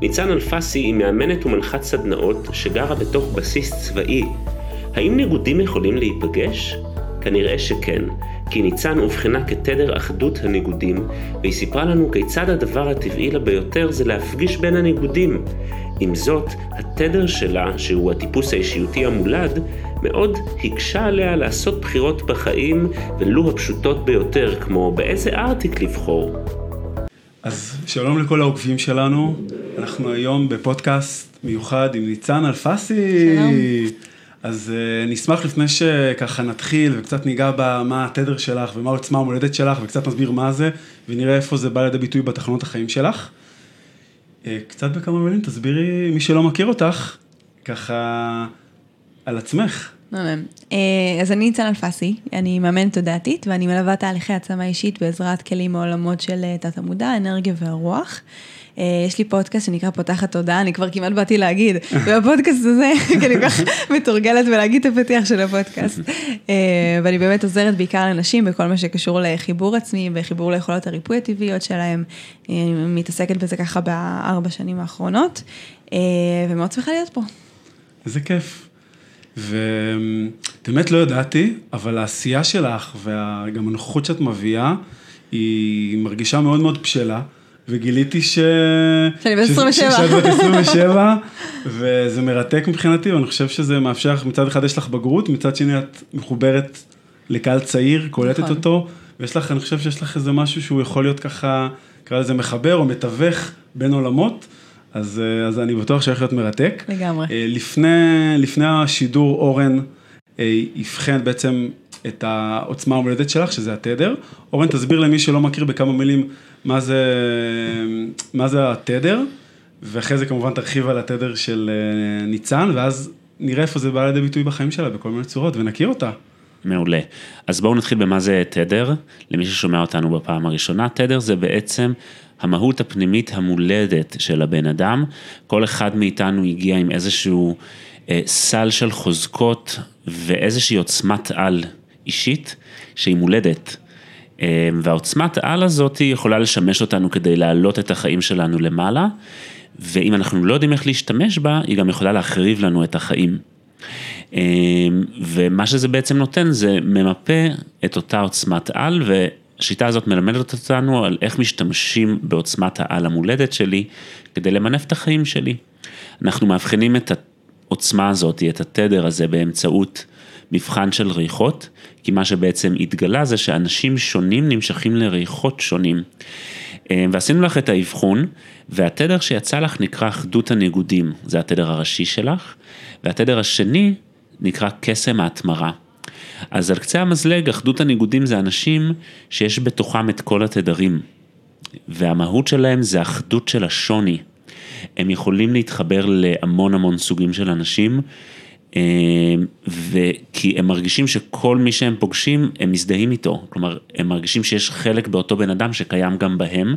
ניצן אלפסי היא מאמנת ומנחת סדנאות שגרה בתוך בסיס צבאי. האם ניגודים יכולים להיפגש? כנראה שכן, כי ניצן אובחנה כתדר אחדות הניגודים, והיא סיפרה לנו כיצד הדבר הטבעי לה ביותר זה להפגיש בין הניגודים. עם זאת, התדר שלה, שהוא הטיפוס האישיותי המולד, מאוד הקשה עליה לעשות בחירות בחיים, ולו הפשוטות ביותר, כמו באיזה ארטיק לבחור. אז שלום לכל העוקבים שלנו, אנחנו היום בפודקאסט מיוחד עם ניצן אלפסי. שלום. אז uh, נשמח לפני שככה נתחיל וקצת ניגע במה התדר שלך ומה העוצמה המולדת שלך וקצת נסביר מה זה ונראה איפה זה בא לידי ביטוי בתחנות החיים שלך. Uh, קצת בכמה מילים תסבירי, מי שלא מכיר אותך, ככה על עצמך. מהמם. אה, אז אני ניצן אלפסי, אני מאמנת תודעתית ואני מלווה תהליכי העצמה אישית בעזרת כלים מעולמות של אה, תת המודע, האנרגיה והרוח. אה, יש לי פודקאסט שנקרא פותחת תודעה, אני כבר כמעט באתי להגיד, והפודקאסט הזה, כי אני כל כך מתורגלת בלהגיד את הפתיח של הפודקאסט. ואני באמת עוזרת בעיקר לנשים בכל מה שקשור לחיבור עצמי וחיבור ליכולות הריפוי הטבעיות שלהם. אני מתעסקת בזה ככה בארבע שנים האחרונות, ומאוד שמחה להיות פה. איזה כיף. ובאמת לא ידעתי, אבל העשייה שלך וגם הנוכחות שאת מביאה, היא מרגישה מאוד מאוד בשלה. וגיליתי ש... שאני בת 27. שאת בת 27, וזה מרתק מבחינתי, ואני חושב שזה מאפשר לך, מצד אחד יש לך בגרות, מצד שני את מחוברת לקהל צעיר, קולטת נכון. אותו, ויש לך, אני חושב שיש לך איזה משהו שהוא יכול להיות ככה, נקרא לזה מחבר או מתווך בין עולמות, אז, אה, אז אני בטוח שהולך להיות מרתק. לגמרי. אה, לפני, לפני השידור אורן אה, יבחן בעצם את העוצמה המולדת שלך, שזה התדר. אורן, תסביר למי שלא מכיר בכמה מילים מה זה, מה זה התדר, ואחרי זה כמובן תרחיב על התדר של אה, ניצן, ואז נראה איפה זה בא לידי ביטוי בחיים שלה בכל מיני צורות, ונכיר אותה. מעולה. אז בואו נתחיל במה זה תדר, למי ששומע אותנו בפעם הראשונה. תדר זה בעצם המהות הפנימית המולדת של הבן אדם. כל אחד מאיתנו הגיע עם איזשהו אה, סל של חוזקות ואיזושהי עוצמת על אישית שהיא מולדת. אה, והעוצמת העל הזאת יכולה לשמש אותנו כדי להעלות את החיים שלנו למעלה, ואם אנחנו לא יודעים איך להשתמש בה, היא גם יכולה להחריב לנו את החיים. אמ, ומה שזה בעצם נותן זה ממפה את אותה עוצמת על והשיטה הזאת מלמדת אותנו על איך משתמשים בעוצמת העל המולדת שלי כדי למנף את החיים שלי. אנחנו מאבחנים את העוצמה הזאת, את התדר הזה באמצעות מבחן של ריחות, כי מה שבעצם התגלה זה שאנשים שונים נמשכים לריחות שונים. אמ, ועשינו לך את האבחון, והתדר שיצא לך נקרא אחדות הניגודים, זה התדר הראשי שלך, והתדר השני נקרא קסם ההתמרה. אז על קצה המזלג, אחדות הניגודים זה אנשים שיש בתוכם את כל התדרים, והמהות שלהם זה אחדות של השוני. הם יכולים להתחבר להמון המון סוגים של אנשים, אה, וכי הם מרגישים שכל מי שהם פוגשים, הם מזדהים איתו. כלומר, הם מרגישים שיש חלק באותו בן אדם שקיים גם בהם.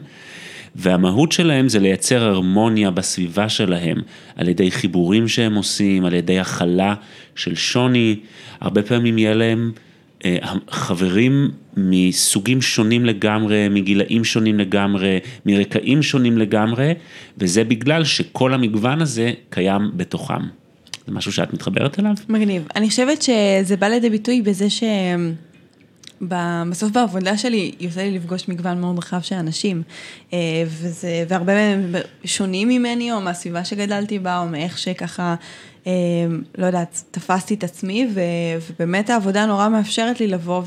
והמהות שלהם זה לייצר הרמוניה בסביבה שלהם, על ידי חיבורים שהם עושים, על ידי הכלה של שוני, הרבה פעמים יהיה להם אה, חברים מסוגים שונים לגמרי, מגילאים שונים לגמרי, מרקעים שונים לגמרי, וזה בגלל שכל המגוון הזה קיים בתוכם. זה משהו שאת מתחברת אליו? מגניב. אני חושבת שזה בא לידי ביטוי בזה ש... בסוף בעבודה שלי יוצא לי לפגוש מגוון מאוד רחב של אנשים, אה, וזה, והרבה מהם שונים ממני, או מהסביבה שגדלתי בה, או מאיך שככה, אה, לא יודעת, תפסתי את עצמי, ובאמת העבודה נורא מאפשרת לי לבוא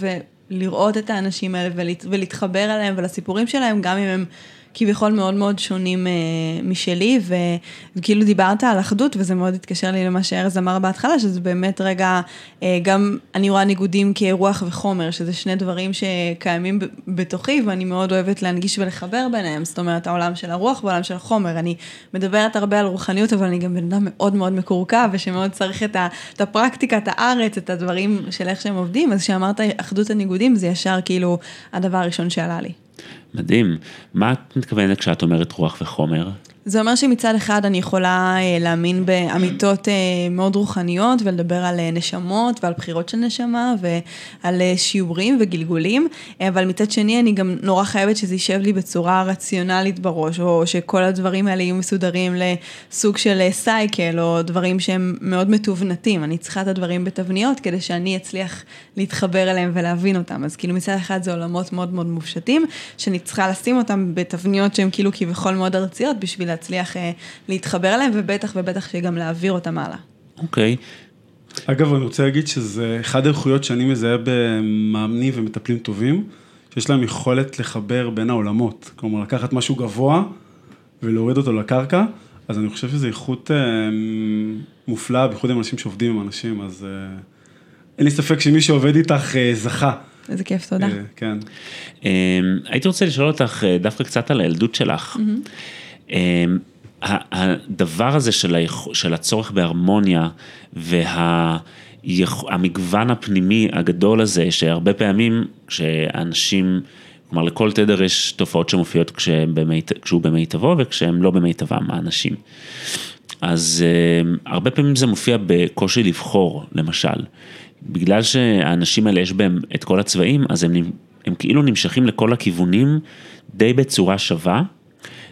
ולראות את האנשים האלה ולהת, ולהתחבר אליהם ולסיפורים שלהם, גם אם הם כביכול מאוד מאוד שונים משלי, וכאילו דיברת על אחדות, וזה מאוד התקשר לי למה שארז אמר בהתחלה, שזה באמת רגע, גם אני רואה ניגודים כרוח וחומר, שזה שני דברים שקיימים בתוכי, ואני מאוד אוהבת להנגיש ולחבר ביניהם, זאת אומרת, העולם של הרוח והעולם של החומר. אני מדברת הרבה על רוחניות, אבל אני גם בן אדם מאוד מאוד מקורקע, ושמאוד צריך את, ה, את הפרקטיקה, את הארץ, את הדברים של איך שהם עובדים, אז כשאמרת אחדות הניגודים, זה ישר כאילו הדבר הראשון שעלה לי. מדהים. מה את מתכוונת כשאת אומרת רוח וחומר? זה אומר שמצד אחד אני יכולה אה, להאמין באמיתות אה, מאוד רוחניות ולדבר על אה, נשמות ועל בחירות של נשמה ועל שיעורים וגלגולים, אבל מצד שני אני גם נורא חייבת שזה יישב לי בצורה רציונלית בראש, או שכל הדברים האלה יהיו מסודרים לסוג של סייקל, או דברים שהם מאוד מתובנתים. אני צריכה את הדברים בתבניות כדי שאני אצליח להתחבר אליהם ולהבין אותם. אז כאילו מצד אחד זה עולמות מאוד מאוד מופשטים, שאני צריכה לשים אותם בתבניות שהן כאילו כביכול מאוד ארציות בשביל להצליח אה, להתחבר אליהם, ובטח ובטח שגם להעביר אותם הלאה. אוקיי. אגב, אני רוצה להגיד שזה אחד האיכויות שאני מזהה במאמנים ומטפלים טובים, שיש להם יכולת לחבר בין העולמות. כלומר, לקחת משהו גבוה ולהוריד אותו לקרקע, אז אני חושב שזו איכות אה, מופלאה, בייחוד עם אנשים שעובדים עם אנשים, אז אה, אין לי ספק שמי שעובד איתך אה, זכה. איזה כיף, תודה. אה, כן. אה, הייתי רוצה לשאול אותך אה, דווקא קצת על הילדות שלך. Mm-hmm. אמ, הדבר הזה של, היכ... של הצורך בהרמוניה והמגוון הפנימי הגדול הזה, שהרבה פעמים כשאנשים, כלומר לכל תדר יש תופעות שמופיעות כשבמית... כשהוא במיטבו וכשהם לא במיטבם, האנשים. אז אמ, הרבה פעמים זה מופיע בקושי לבחור, למשל. בגלל שהאנשים האלה יש בהם את כל הצבעים, אז הם, הם כאילו נמשכים לכל הכיוונים די בצורה שווה.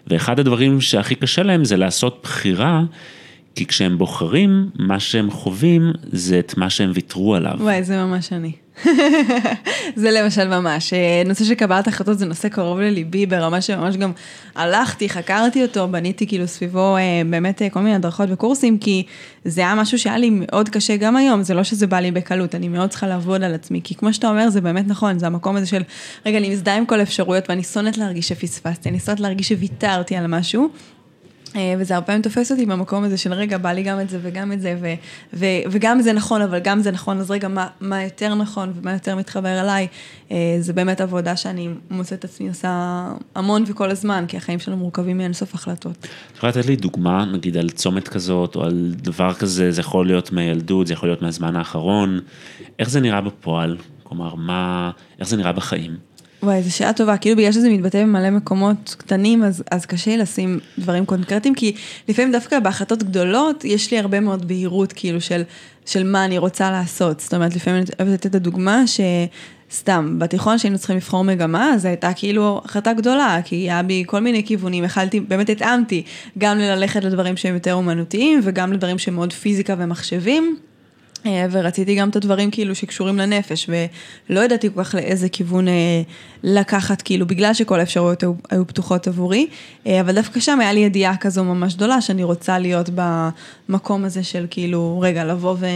ואחד הדברים שהכי קשה להם זה לעשות בחירה, כי כשהם בוחרים, מה שהם חווים זה את מה שהם ויתרו עליו. וואי, זה ממש אני. זה למשל ממש, אה, נושא של קבלת החלטות זה נושא קרוב לליבי ברמה שממש גם הלכתי, חקרתי אותו, בניתי כאילו סביבו אה, באמת אה, כל מיני הדרכות וקורסים, כי זה היה משהו שהיה לי מאוד קשה גם היום, זה לא שזה בא לי בקלות, אני מאוד צריכה לעבוד על עצמי, כי כמו שאתה אומר, זה באמת נכון, זה המקום הזה של, רגע, אני מזדהה עם כל האפשרויות ואני שונאת להרגיש שפספסתי, אני שונאת להרגיש שוויתרתי על משהו. אה, וזה הרבה פעמים תופס אותי במקום הזה של רגע, בא לי גם את זה וגם את זה, ו, ו, וגם זה נכון, אבל גם זה נכון, אז רגע, מה, מה יותר נכון ומה יותר מתחבר אליי, אה, זה באמת עבודה שאני מוצאת את עצמי עושה המון וכל הזמן, כי החיים שלנו מורכבים מאינסוף החלטות. את יכולה לתת לי דוגמה, נגיד על צומת כזאת, או על דבר כזה, זה יכול להיות מהילדות, זה יכול להיות מהזמן האחרון, איך זה נראה בפועל? כלומר, מה, איך זה נראה בחיים? וואי, זו שאלה טובה, כאילו בגלל שזה מתבטא במלא מקומות קטנים, אז, אז קשה לי לשים דברים קונקרטיים, כי לפעמים דווקא בהחלטות גדולות, יש לי הרבה מאוד בהירות, כאילו, של, של מה אני רוצה לעשות. זאת אומרת, לפעמים אני אוהבת לתת את הדוגמה, שסתם, בתיכון שהיינו צריכים לבחור מגמה, אז הייתה כאילו החלטה גדולה, כי היה בי כל מיני כיוונים, יכלתי, באמת התאמתי, גם ללכת לדברים שהם יותר אומנותיים, וגם לדברים שהם מאוד פיזיקה ומחשבים. אה, ורציתי גם את הדברים כאילו שקשורים לנפש, ולא ידעתי כל כך לאיזה כיוון אה, לקחת, כאילו, בגלל שכל האפשרויות היו, פתוחות עבורי, אה, אבל דווקא שם היה לי ידיעה כזו ממש גדולה, שאני רוצה להיות במקום הזה של כאילו, רגע, לבוא ו,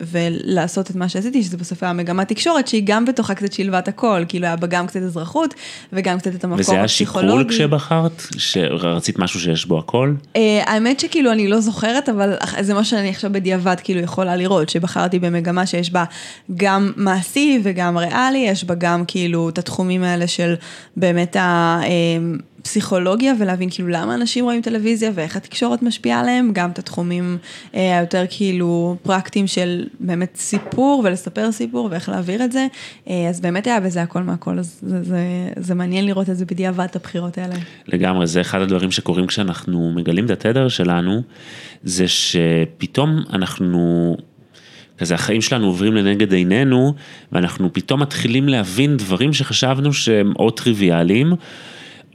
ולעשות את מה שעשיתי, שזה בסוף היה מגמת תקשורת, שהיא גם בתוכה קצת שילבה את הכל, כאילו היה בה גם קצת אזרחות, וגם קצת את המקום הפסיכולוגי. וזה היה שיקול כשבחרת? שרצית משהו שיש בו הכל? האמת שכאילו אני לא זוכרת, אבל זה מה שאני עכשיו בדיעבד כאילו יכולה לראות, בחרתי במגמה שיש בה גם מעשי וגם ריאלי, יש בה גם כאילו את התחומים האלה של באמת הפסיכולוגיה ולהבין כאילו למה אנשים רואים טלוויזיה ואיך התקשורת משפיעה עליהם, גם את התחומים אה, היותר כאילו פרקטיים של באמת סיפור ולספר סיפור ואיך להעביר את זה, אה, אז באמת היה בזה הכל מהכל, אז זה, זה, זה מעניין לראות את זה בדיעבד, את הבחירות האלה. לגמרי, זה אחד הדברים שקורים כשאנחנו מגלים את התדר שלנו, זה שפתאום אנחנו... כזה החיים שלנו עוברים לנגד עינינו, ואנחנו פתאום מתחילים להבין דברים שחשבנו שהם או טריוויאליים,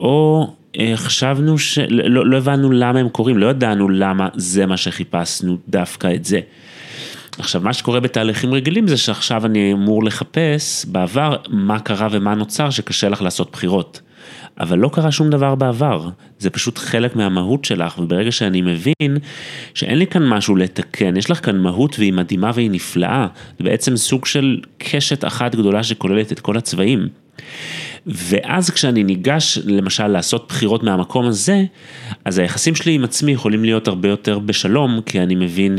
או אה, חשבנו שלא לא, לא הבנו למה הם קורים, לא ידענו למה זה מה שחיפשנו, דווקא את זה. עכשיו, מה שקורה בתהליכים רגילים זה שעכשיו אני אמור לחפש בעבר מה קרה ומה נוצר שקשה לך לעשות בחירות. אבל לא קרה שום דבר בעבר, זה פשוט חלק מהמהות שלך, וברגע שאני מבין שאין לי כאן משהו לתקן, יש לך כאן מהות והיא מדהימה והיא נפלאה, זה בעצם סוג של קשת אחת גדולה שכוללת את כל הצבעים. ואז כשאני ניגש למשל לעשות בחירות מהמקום הזה, אז היחסים שלי עם עצמי יכולים להיות הרבה יותר בשלום, כי אני מבין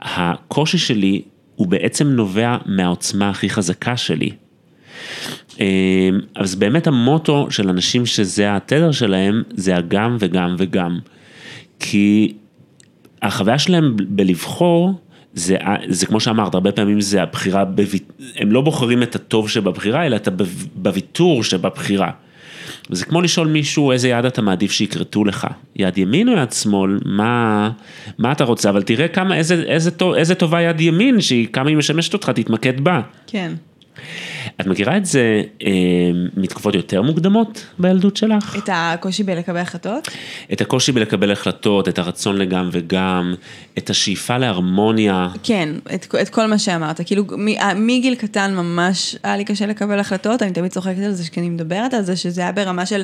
שהקושי שלי הוא בעצם נובע מהעוצמה הכי חזקה שלי. אמ, אז באמת המוטו של אנשים שזה התדר שלהם, זה הגם וגם וגם. כי החוויה שלהם בלבחור, זה, זה כמו שאמרת, הרבה פעמים זה הבחירה, בוויט... הם לא בוחרים את הטוב שבבחירה, אלא את בוויתור שבבחירה. וזה כמו לשאול מישהו איזה יד אתה מעדיף שיכרתו לך, יד ימין או יד שמאל, מה, מה אתה רוצה, אבל תראה כמה, איזה, איזה, איזה טובה יד ימין, שהיא כמה היא משמשת אותך, תתמקד בה. כן. את מכירה את זה אה, מתקופות יותר מוקדמות בילדות שלך? את הקושי בלקבל החלטות? את הקושי בלקבל החלטות, את הרצון לגם וגם, את השאיפה להרמוניה. כן, את, את כל מה שאמרת, כאילו מגיל קטן ממש היה לי קשה לקבל החלטות, אני תמיד צוחקת על זה כי אני מדברת על זה, שזה היה ברמה של...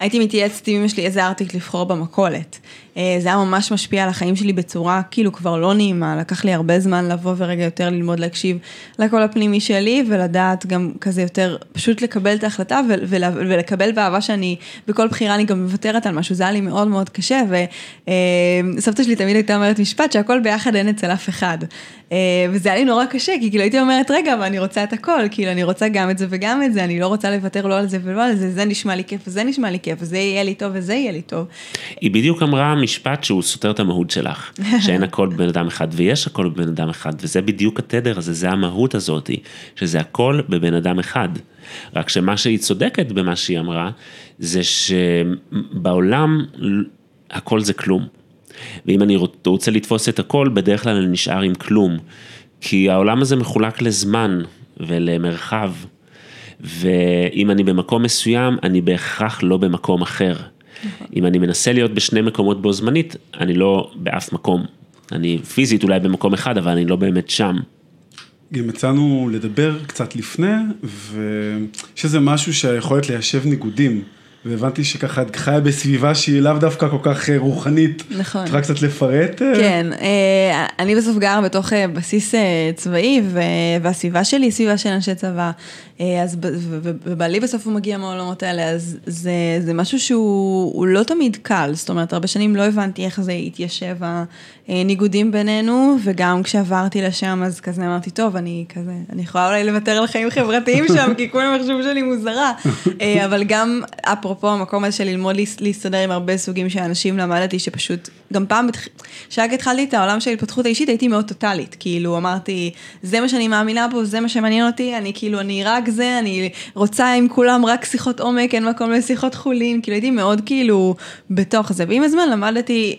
הייתי מתייעצת עם אמא שלי איזה ארטיק לבחור במכולת. אה, זה היה ממש משפיע על החיים שלי בצורה כאילו כבר לא נעימה, לקח לי הרבה זמן לבוא ורגע יותר ללמוד להקשיב לקול הפנימי שלי ולדעת גם כזה יותר, פשוט לקבל את ההחלטה ולקבל באהבה שאני, בכל בחירה אני גם מוותרת על משהו, זה היה לי מאוד מאוד קשה וסבתא אה, שלי תמיד הייתה אומרת משפט שהכל ביחד אין אצל אף אחד. אה, וזה היה לי נורא קשה, כי כאילו הייתי אומרת, רגע, אבל אני רוצה את הכל, כאילו אני רוצה גם את זה וגם את זה, אני לא רוצה לוותר לא על זה ולא על זה, זה נשמע לי כיף וזה נשמע לי כיף, וזה יהיה לי טוב וזה יהיה לי טוב. היא בדיוק אמרה משפט שהוא סותר את המהות שלך, שאין הכל בבן אדם אחד ויש הכל בבן אדם אחד, וזה בדיוק התדר הזה, זה המהות הזאתי, שזה הכל בבן אדם אחד. רק שמה שהיא צודקת במה שהיא אמרה, זה שבעולם הכל זה כלום. ואם אני רוצה לתפוס את הכל, בדרך כלל אני נשאר עם כלום. כי העולם הזה מחולק לזמן ולמרחב, ואם אני במקום מסוים, אני בהכרח לא במקום אחר. נכון. אם אני מנסה להיות בשני מקומות בו זמנית, אני לא באף מקום. אני פיזית אולי במקום אחד, אבל אני לא באמת שם. גם יצאנו לדבר קצת לפני, ויש איזה משהו שהיכולת ליישב ניגודים. והבנתי שככה את חיה בסביבה שהיא לאו דווקא כל כך אה, רוחנית. נכון. את יכולה קצת לפרט? אה? כן, אה, אני בסוף גר בתוך בסיס צבאי, והסביבה שלי היא סביבה של אנשי צבא. אז, ובעלי בסוף הוא מגיע מהעולמות האלה, אז זה, זה משהו שהוא לא תמיד קל, זאת אומרת, הרבה שנים לא הבנתי איך זה התיישב הניגודים בינינו, וגם כשעברתי לשם, אז כזה אמרתי, טוב, אני כזה, אני יכולה אולי לוותר על חיים חברתיים שם, כי כולם יחשבו שאני מוזרה, אבל גם, אפרופו המקום הזה של ללמוד להסתדר עם הרבה סוגים של אנשים, למדתי שפשוט, גם פעם, כשרק התחלתי את העולם של ההתפתחות האישית, הייתי מאוד טוטאלית, כאילו, אמרתי, זה מה שאני מאמינה בו, זה מה שמעניין אותי, אני כאילו, אני רק רק זה, אני רוצה עם כולם רק שיחות עומק, אין מקום לשיחות חולין, כאילו הייתי מאוד כאילו בתוך זה. ועם הזמן למדתי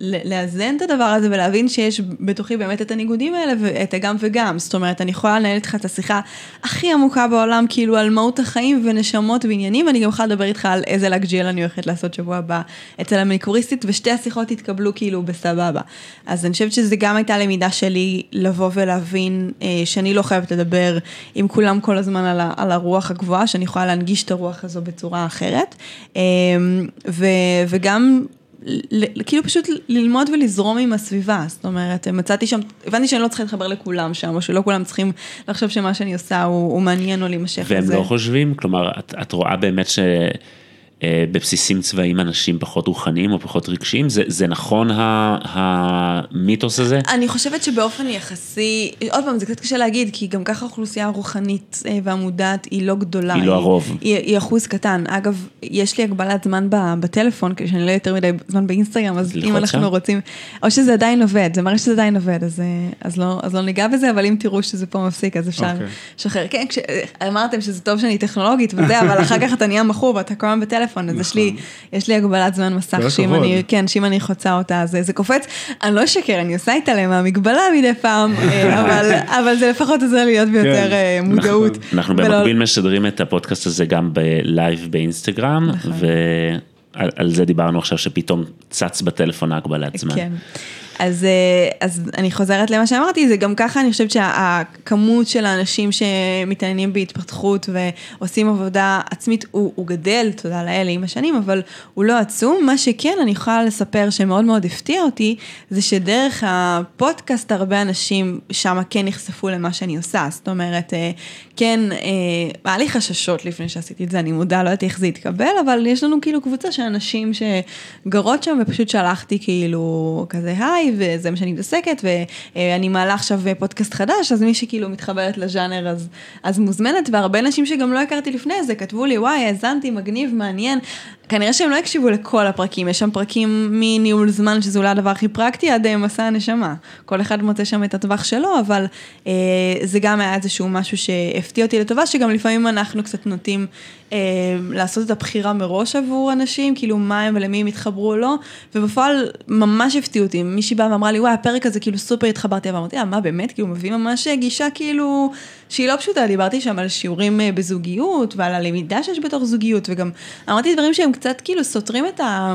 לאזן את הדבר הזה ולהבין שיש בתוכי באמת את הניגודים האלה ואת הגם וגם. זאת אומרת, אני יכולה לנהל איתך את השיחה הכי עמוקה בעולם, כאילו על מהות החיים ונשמות ועניינים, ואני גם יכולה לדבר איתך על איזה לג'יל אני הולכת לעשות שבוע הבא אצל המניקוריסטית, ושתי השיחות יתקבלו כאילו בסבבה. אז אני חושבת שזה גם הייתה למידה שלי לבוא ולהבין אה, שאני לא חייבת לדבר עם כולם כל הזמן על, ה, על הרוח הגבוהה, שאני יכולה להנגיש את הרוח הזו בצורה אחרת. אמ, ו, וגם כאילו פשוט ללמוד ולזרום עם הסביבה, זאת אומרת, מצאתי שם, הבנתי שאני לא צריכה להתחבר לכולם שם, או שלא כולם צריכים לחשוב שמה שאני עושה הוא, הוא מעניין או להימשך לזה. והם לא חושבים? כלומר, את, את רואה באמת ש... אה, בבסיסים צבאיים אנשים פחות רוחניים או פחות רגשיים? זה, זה נכון המיתוס הזה? אני חושבת שבאופן יחסי, עוד פעם, זה קצת קשה להגיד, כי גם ככה האוכלוסייה הרוחנית אה, והמודעת היא לא גדולה. היא לא הרוב. היא, היא, היא אחוז קטן. אגב, יש לי הגבלת זמן בטלפון, כדי שאני לא יותר מדי זמן באינסטגרם, אז אם אנחנו שם? רוצים, או שזה עדיין עובד, זה מראה שזה עדיין עובד, אז, אה, אז, לא, אז לא ניגע בזה, אבל אם תראו שזה פה מפסיק, אז אפשר okay. לשחרר. כן, אמרתם שזה טוב שאני טכנולוגית וזה, אבל אחר כך אתה נהיה מכור ואתה כל הזמן בטלפון. טלפון, אז יש לי, נכון. יש לי הגבלת זמן מסך, שאם אני, כן, שאם אני חוצה אותה, אז זה קופץ. אני לא אשקר, אני עושה איתה להם מהמגבלה מדי פעם, אה, אבל, אבל זה לפחות עוזר להיות ביותר כן, אה, מודעות. נכון. אנחנו במקביל משדרים את הפודקאסט הזה גם בלייב באינסטגרם, נכון. ועל זה דיברנו עכשיו שפתאום צץ בטלפון ההגבלת זמן. כן. אז, אה, אז אני חוזרת למה שאמרתי, זה גם ככה, אני חושבת שהכמות של האנשים שמתעניינים בהתפתחות ועושים עבודה עצמית, הוא, הוא גדל, תודה לאל, עם השנים, אבל הוא לא עצום. מה שכן, אני יכולה לספר שמאוד מאוד הפתיע אותי, זה שדרך הפודקאסט הרבה אנשים שם כן נחשפו למה שאני עושה. זאת אומרת, אה, כן, היה לי חששות לפני שעשיתי את זה, אני מודה, לא יודעת איך זה יתקבל, אבל יש לנו כאילו קבוצה של אנשים שגרות שם, ופשוט שלחתי כאילו כזה היי, וזה מה שאני מתעסקת, ואני מעלה עכשיו פודקאסט חדש, אז מי שכאילו מתחברת לז'אנר אז, אז מוזמנת, והרבה אנשים שגם לא הכרתי לפני זה, כתבו לי, וואי, האזנתי, מגניב, מעניין. כנראה שהם לא הקשיבו לכל הפרקים, יש שם פרקים מניהול זמן, שזה אולי הדבר הכי פרקטי, עד מסע הנשמה. כל אחד מוצא שם את הטווח שלו, אבל אה, זה גם היה איזשהו משהו שהפתיע אותי לטובה, שגם לפעמים אנחנו קצת נוטים אה, לעשות את הבחירה מראש עבור אנשים, כאילו מה הם ולמי הם יתחברו או לא, ובפועל ממש הפתיעו אותי. מישהי באה ואמרה לי, וואי, הפרק הזה כאילו סופר התחברתי, ואמרתי, אה, מה באמת, כאילו מביא ממש גישה כאילו, שהיא לא פשוטה, דיברתי שם על שיעורים אה, בזוגיות, ועל הלמידה שיש בתוך זוגיות, וגם אמרתי דברים שהם קצת כאילו סותרים את ה...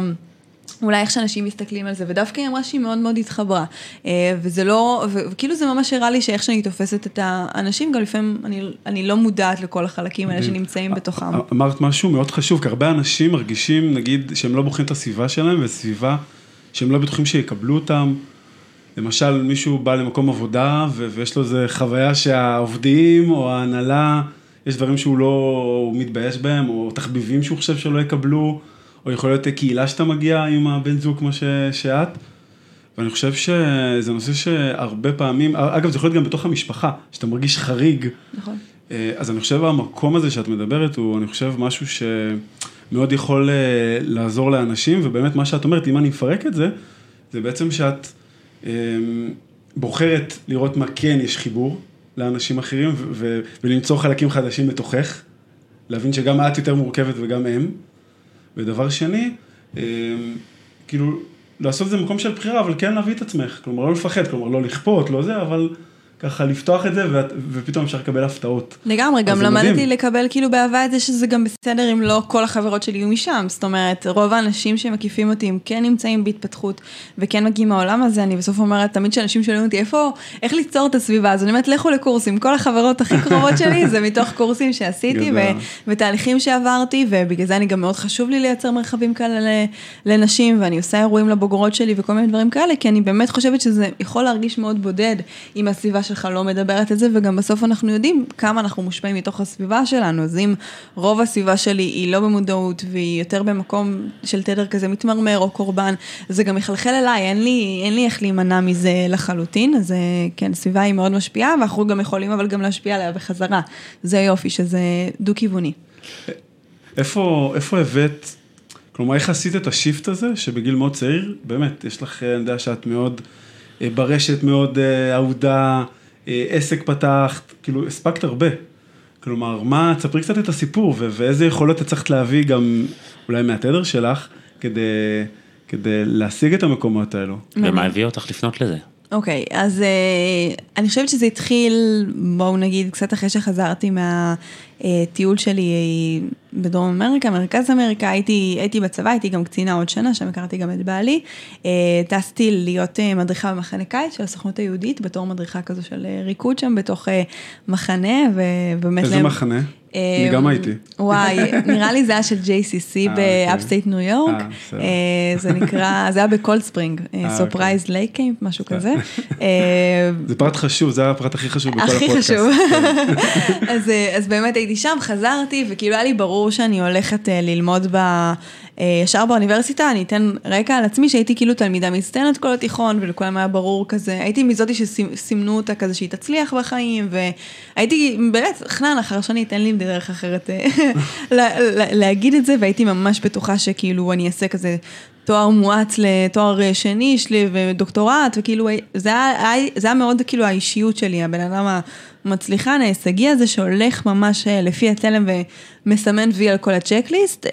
אולי איך שאנשים מסתכלים על זה, ודווקא היא אמרה שהיא מאוד מאוד התחברה. אה, וזה לא, וכאילו זה ממש הראה לי שאיך שאני תופסת את האנשים, גם לפעמים אני, אני לא מודעת לכל החלקים האלה שנמצאים בתוכם. אמרת משהו מאוד חשוב, כי הרבה אנשים מרגישים, נגיד, שהם לא בוחרים את הסביבה שלהם, וסביבה שהם לא בטוחים שיקבלו אותם. למשל, מישהו בא למקום עבודה, ויש לו איזה חוויה שהעובדים או ההנהלה, יש דברים שהוא לא, הוא מתבייש בהם, או תחביבים שהוא חושב שלא יקבלו. או יכול להיות קהילה שאתה מגיע עם הבן זוג כמו ש, שאת. ואני חושב שזה נושא שהרבה פעמים, אגב זה יכול להיות גם בתוך המשפחה, שאתה מרגיש חריג. נכון. אה, אז אני חושב המקום הזה שאת מדברת הוא, אני חושב, משהו שמאוד יכול אה, לעזור לאנשים, ובאמת מה שאת אומרת, אם אני מפרק את זה, זה בעצם שאת בוחרת לראות מה כן יש חיבור לאנשים אחרים, ולמצוא חלקים חדשים בתוכך, להבין שגם את יותר מורכבת וגם הם. ודבר שני, אמ, כאילו, לעשות את זה במקום של בחירה, אבל כן להביא את עצמך, כלומר לא לפחד, כלומר לא לכפות, לא זה, אבל ככה לפתוח את זה, ופתאום אפשר לקבל הפתעות. לגמרי, גם למדתי מדהים. לקבל כאילו באהבה את זה שזה גם בסדר אם לא כל החברות שלי יהיו משם. זאת אומרת, רוב האנשים שמקיפים אותי, הם כן נמצאים בהתפתחות, וכן מגיעים מהעולם הזה, אני בסוף אומרת, תמיד כשאנשים שואלים אותי, איפה, איך ליצור את הסביבה הזו, אני אומרת, לכו לקורסים, כל החברות הכי קרובות שלי זה מתוך קורסים שעשיתי, ו- ותהליכים שעברתי, ובגלל זה אני גם מאוד חשוב לי לייצר מרחבים כאלה לנשים, ואני עושה אירועים לבוגרות שלי וכל מיני דברים כאלה, כי אני באמת חושבת שזה יכול להרגיש מאוד בודד עם הסביבה שלך לא מדברת את זה, וגם בסוף אנחנו יודעים כמה אנחנו מושפעים מתוך הסביבה שלנו, אז אם רוב הסביבה שלי היא לא במודעות, והיא יותר במקום של תדר כזה מתמרמר או קורבן, זה גם יחלחל אליי, אין לי, אין לי איך להימנע מזה לחלוטין, אז אה, כן, הסביבה היא מאוד משפיעה, ואנחנו גם יכולים אבל גם להשפיע עליה בחזרה. זה יופי, שזה דו-כיווני. איפה, איפה הבאת, כלומר, איך עשית את השיפט הזה, שבגיל מאוד צעיר, באמת, יש לך, אני יודע שאת מאוד... אה, ברשת מאוד אה, אהודה, אה, עסק פתחת, כאילו הספקת הרבה. כלומר, מה, תספרי קצת את הסיפור ואיזה יכולות את צריכת להביא גם אולי מהתדר שלך כדי, כדי להשיג את המקומות האלו. ומה הביא אותך לפנות לזה? אוקיי, okay, אז uh, אני חושבת שזה התחיל, בואו נגיד, קצת אחרי שחזרתי מהטיול שלי בדרום אמריקה, מרכז אמריקה, הייתי, הייתי בצבא, הייתי גם קצינה עוד שנה, שם הכרתי גם את בעלי. Uh, טסתי להיות uh, מדריכה במחנה קיץ של הסוכנות היהודית, בתור מדריכה כזו של uh, ריקוד שם בתוך uh, מחנה, ובאמת... איזה להם... מחנה? אני גם הייתי. וואי, נראה לי זה היה של JCC ב upstate ניו יורק. זה נקרא, זה היה בקולד ספרינג, סופרייז לייקיימפ, משהו כזה. זה פרט חשוב, זה הפרט הכי חשוב בכל הפודקאסט. הכי חשוב. אז באמת הייתי שם, חזרתי, וכאילו היה לי ברור שאני הולכת ללמוד ב... אה, ישר באוניברסיטה, אני אתן רקע על עצמי, שהייתי כאילו תלמידה מצטיינת כל התיכון, ולכולם היה ברור כזה, הייתי מזאתי שסימנו אותה כזה שהיא תצליח בחיים, והייתי באמת, חנן, אחר שאני אתן לי דרך אחרת אה, להגיד את זה, והייתי ממש בטוחה שכאילו אני אעשה כזה תואר מואץ לתואר שני שלי ודוקטורט, וכאילו זה היה, זה היה מאוד כאילו האישיות שלי, הבן אדם המצליחן, ההישגי הזה שהולך ממש אה, לפי התלם ומסמן וי על כל הצ'קליסט.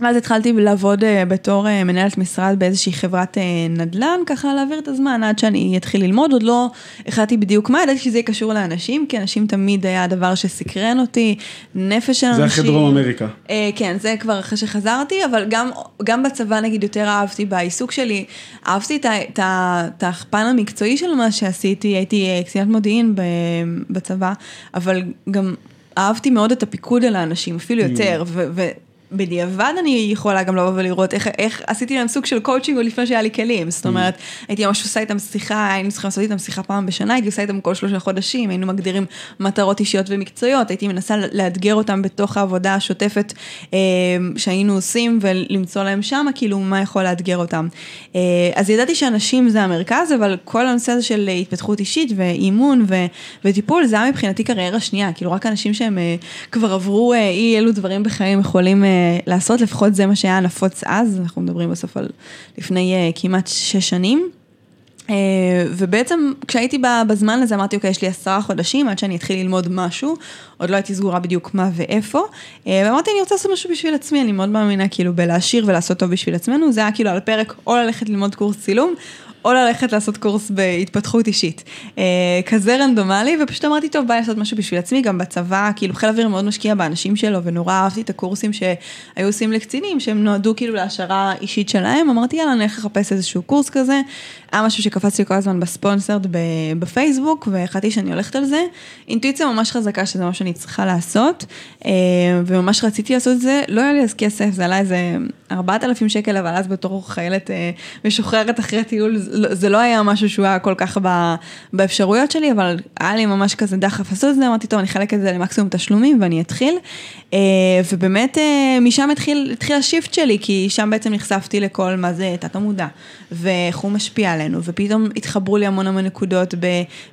ואז התחלתי לעבוד אה, בתור אה, מנהלת משרד באיזושהי חברת אה, נדל"ן, ככה להעביר את הזמן עד שאני אתחיל ללמוד, עוד לא החלטתי בדיוק מה, ידעתי שזה יהיה קשור לאנשים, כי אנשים תמיד היה הדבר שסקרן אותי, נפש של זה אנשים. אחרי דרום אמריקה. כן, זה כבר אחרי שחזרתי, אבל גם, גם בצבא נגיד יותר אהבתי בעיסוק שלי, אהבתי את הפן המקצועי של מה שעשיתי, הייתי קצינת מודיעין בצבא, אבל גם אהבתי מאוד את הפיקוד על האנשים, אפילו יותר, ו... ו- בדיעבד אני יכולה גם לבוא ולראות איך, איך עשיתי להם סוג של קואוצ'ינג עוד לפני שהיה לי כלים, זאת אומרת, הייתי ממש עושה איתם שיחה, היינו צריכים לעשות איתם שיחה פעם בשנה, הייתי עושה איתם כל שלושה חודשים, היינו מגדירים מטרות אישיות ומקצועיות, הייתי מנסה לאתגר אותם בתוך העבודה השוטפת אה, שהיינו עושים ולמצוא להם שמה, כאילו מה יכול לאתגר אותם. אה, אז ידעתי שאנשים זה המרכז, אבל כל הנושא הזה של התפתחות אישית ואימון ו, וטיפול, זה היה מבחינתי קריירה שנייה, כאילו רק אנשים שהם אה, כבר עברו אה, אי אלו דברים בחיים יכולים אה, לעשות, לפחות זה מה שהיה נפוץ אז, אנחנו מדברים בסוף על לפני אה, כמעט שש שנים. אה, ובעצם כשהייתי בזמן הזה אמרתי, אוקיי, יש לי עשרה חודשים עד שאני אתחיל ללמוד משהו, עוד לא הייתי סגורה בדיוק מה ואיפה, אה, ואמרתי, אני רוצה לעשות משהו בשביל עצמי, אני מאוד מאמינה כאילו בלהשאיר ולעשות טוב בשביל עצמנו, זה היה כאילו על הפרק או ללכת ללמוד קורס צילום, או ללכת לעשות קורס בהתפתחות אישית. אה, כזה רנדומלי, ופשוט אמרתי, טוב, ביי לעשות משהו בשביל עצמי, גם בצבא, כאילו חיל אוויר מאוד משקיע באנשים שלו, ונורא אהבתי את הקורסים שהיו עושים לקצינים, שהם נועדו כאילו להשערה אישית שלהם, אמרתי, יאללה, נלך לחפש איזשהו קורס כזה. היה משהו שקפץ לי כל הזמן בספונסרד בפייסבוק, והחלטתי שאני הולכת על זה. אינטואיציה ממש חזקה שזה מה שאני צריכה לעשות, אה, וממש רציתי לעשות את זה, לא היה לי אז כסף, זה עלה איזה 4,000 שקל, אבל אז בתור חיילת אה, משוחררת אחרי טיול, זה לא היה משהו שהוא היה כל כך באפשרויות שלי, אבל היה לי ממש כזה דחף לעשות את זה, אמרתי, טוב, אני אחלק את זה למקסימום תשלומים ואני אתחיל. אה, ובאמת משם התחיל, התחיל השיפט שלי, כי שם בעצם נחשפתי לכל מה זה תת המודע, ואיך הוא משפיע עלינו, ופתאום התחברו לי המון המון נקודות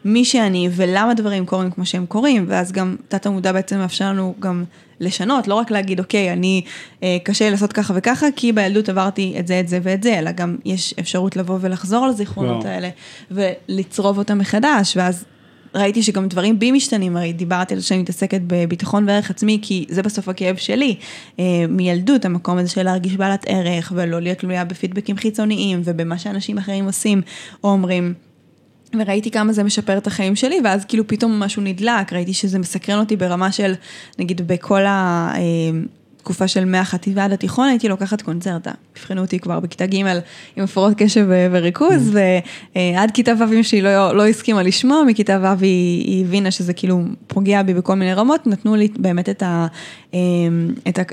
במי שאני ולמה דברים קורים כמו שהם קורים, ואז גם תת המודע בעצם מאפשר לנו גם לשנות, לא רק להגיד, אוקיי, אני, אה, קשה לי לעשות ככה וככה, כי בילדות עברתי את זה, את זה ואת זה, אלא גם יש אפשרות לבוא ולחזור לזיכרונות האלה, ולצרוב אותם מחדש, ואז ראיתי שגם דברים בי משתנים, הרי דיברתי על זה שאני מתעסקת בביטחון וערך עצמי, כי זה בסוף הכאב שלי, אה, מילדות, המקום הזה של להרגיש בעלת ערך, ולא להיות תלויה בפידבקים חיצוניים, ובמה שאנשים אחרים עושים או אומרים. וראיתי כמה זה משפר את החיים שלי, ואז כאילו פתאום משהו נדלק, ראיתי שזה מסקרן אותי ברמה של, נגיד בכל ה... תקופה של מהחטיבה עד התיכון הייתי לוקחת קונצרטה. הבחינו אותי כבר בכיתה ג' עם הפרעות קשב וריכוז, ועד כיתה ו' אמא שלי לא, לא הסכימה לשמוע, מכיתה ו' היא, היא הבינה שזה כאילו פוגע בי בכל מיני רמות, נתנו לי באמת את, ה, ה,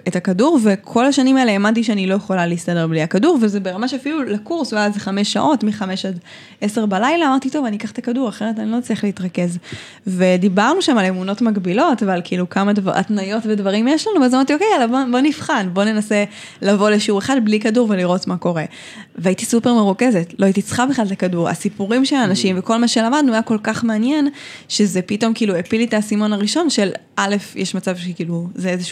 את הכדור, וכל השנים האלה האמנתי שאני לא יכולה להסתדר בלי הכדור, וזה ברמה שאפילו לקורס, ואז חמש שעות, מחמש עד עשר בלילה, אמרתי, טוב, אני אקח את הכדור, אחרת אני לא אצליח להתרכז. ודיברנו שם על אמונות מגבילות, ועל כאילו כמה דבר, התניות ודברים יש לנו, ואז אמרתי, אוקיי, יאללה, בוא, בוא נבחן, בוא ננסה לבוא לשיעור אחד בלי כדור ולראות מה קורה. והייתי סופר מרוכזת, לא הייתי צריכה בכלל את הכדור, הסיפורים של האנשים וכל מה שלמדנו היה כל כך מעניין, שזה פתאום כאילו הפיל לי את האסימון הראשון של א', יש מצב שכאילו זה איזשהו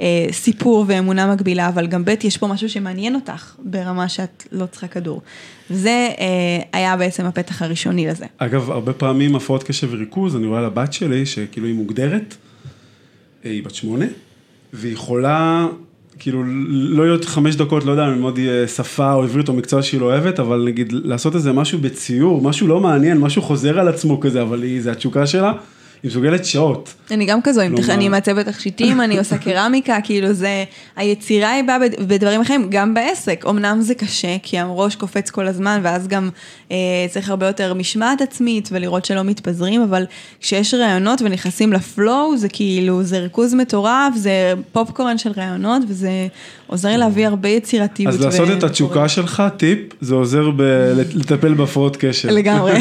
אה, סיפור ואמונה מגבילה, אבל גם ב', יש פה משהו שמעניין אותך ברמה שאת לא צריכה כדור. זה אה, היה בעצם הפתח הראשוני לזה. אגב, הרבה פעמים הפרעות קשב וריכוז, אני רואה לבת שלי, שכאילו היא מוגדרת, היא בת שמונה, והיא יכולה, כאילו, לא להיות חמש דקות, לא יודע, ללמוד שפה או עברית או מקצוע שהיא לא אוהבת, אבל נגיד, לעשות איזה משהו בציור, משהו לא מעניין, משהו חוזר על עצמו כזה, אבל היא, זה התשוקה שלה. היא מסוגלת שעות. אני גם כזו, אני מעצבת תכשיטים, אני עושה קרמיקה, כאילו זה, היצירה היא באה בדברים אחרים, גם בעסק, אמנם זה קשה, כי הראש קופץ כל הזמן, ואז גם אה, צריך הרבה יותר משמעת עצמית, ולראות שלא מתפזרים, אבל כשיש רעיונות ונכנסים לפלואו, זה כאילו, זה ריכוז מטורף, זה פופקורן של רעיונות, וזה עוזר להביא הרבה יצירתיות. אז לעשות את התשוקה שלך, טיפ, זה עוזר לטפל בהפרעות קשר. לגמרי,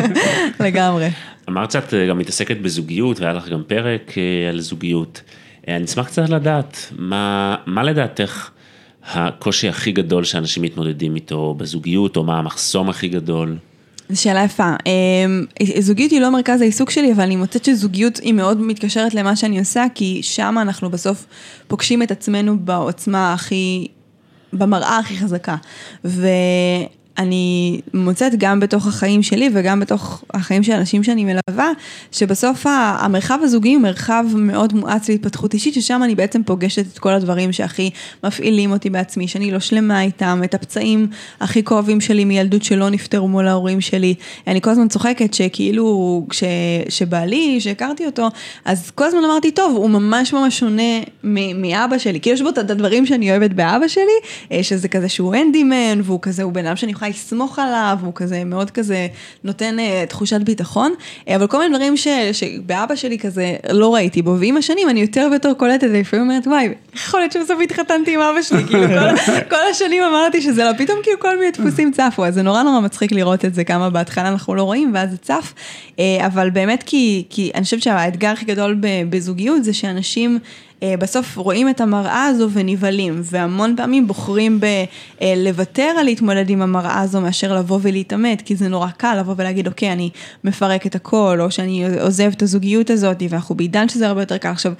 לגמרי. אמרת שאת גם מתעסקת בזוגיות, והיה לך גם פרק על זוגיות. אני אשמח קצת לדעת, מה, מה לדעתך הקושי הכי גדול שאנשים מתמודדים איתו בזוגיות, או מה המחסום הכי גדול? זו שאלה יפה. זוגיות היא לא מרכז העיסוק שלי, אבל אני מוצאת שזוגיות היא מאוד מתקשרת למה שאני עושה, כי שם אנחנו בסוף פוגשים את עצמנו בעוצמה הכי, במראה הכי חזקה. ו... אני מוצאת גם בתוך החיים שלי וגם בתוך החיים של אנשים שאני מלווה, שבסוף המרחב הזוגי הוא מרחב מאוד מואץ להתפתחות אישית, ששם אני בעצם פוגשת את כל הדברים שהכי מפעילים אותי בעצמי, שאני לא שלמה איתם, את הפצעים הכי כואבים שלי מילדות שלא נפתרו מול ההורים שלי. אני כל הזמן צוחקת שכאילו, כש, שבעלי, שהכרתי אותו, אז כל הזמן אמרתי, טוב, הוא ממש ממש שונה מאבא שלי, כי יש בו את הדברים שאני אוהבת באבא שלי, אה, שזה כזה שהוא אנדימן, והוא כזה, הוא בן אדם שאני יכולה לסמוך עליו, הוא כזה מאוד כזה נותן uh, תחושת ביטחון, uh, אבל כל מיני דברים ש, שבאבא שלי כזה לא ראיתי בו, ועם השנים אני יותר ויותר קולטת, ולפעמים אומרת, וואי, יכול להיות שבסוף התחתנתי עם אבא שלי, כאילו כל, כל השנים אמרתי שזה לא, פתאום כאילו כל מיני דפוסים צפו, אז זה נורא נורא מצחיק לראות את זה, כמה בהתחלה אנחנו לא רואים, ואז זה צף, uh, אבל באמת כי, כי אני חושבת שהאתגר הכי גדול בזוגיות זה שאנשים... אה, בסוף רואים את המראה הזו ונבהלים, והמון פעמים בוחרים בלוותר על להתמודד עם המראה הזו מאשר לבוא ולהתעמת, כי זה נורא קל לבוא ולהגיד, אוקיי, אני מפרק את הכל, או שאני עוזב את הזוגיות הזאת, ואנחנו בעידן שזה הרבה יותר קל. עכשיו,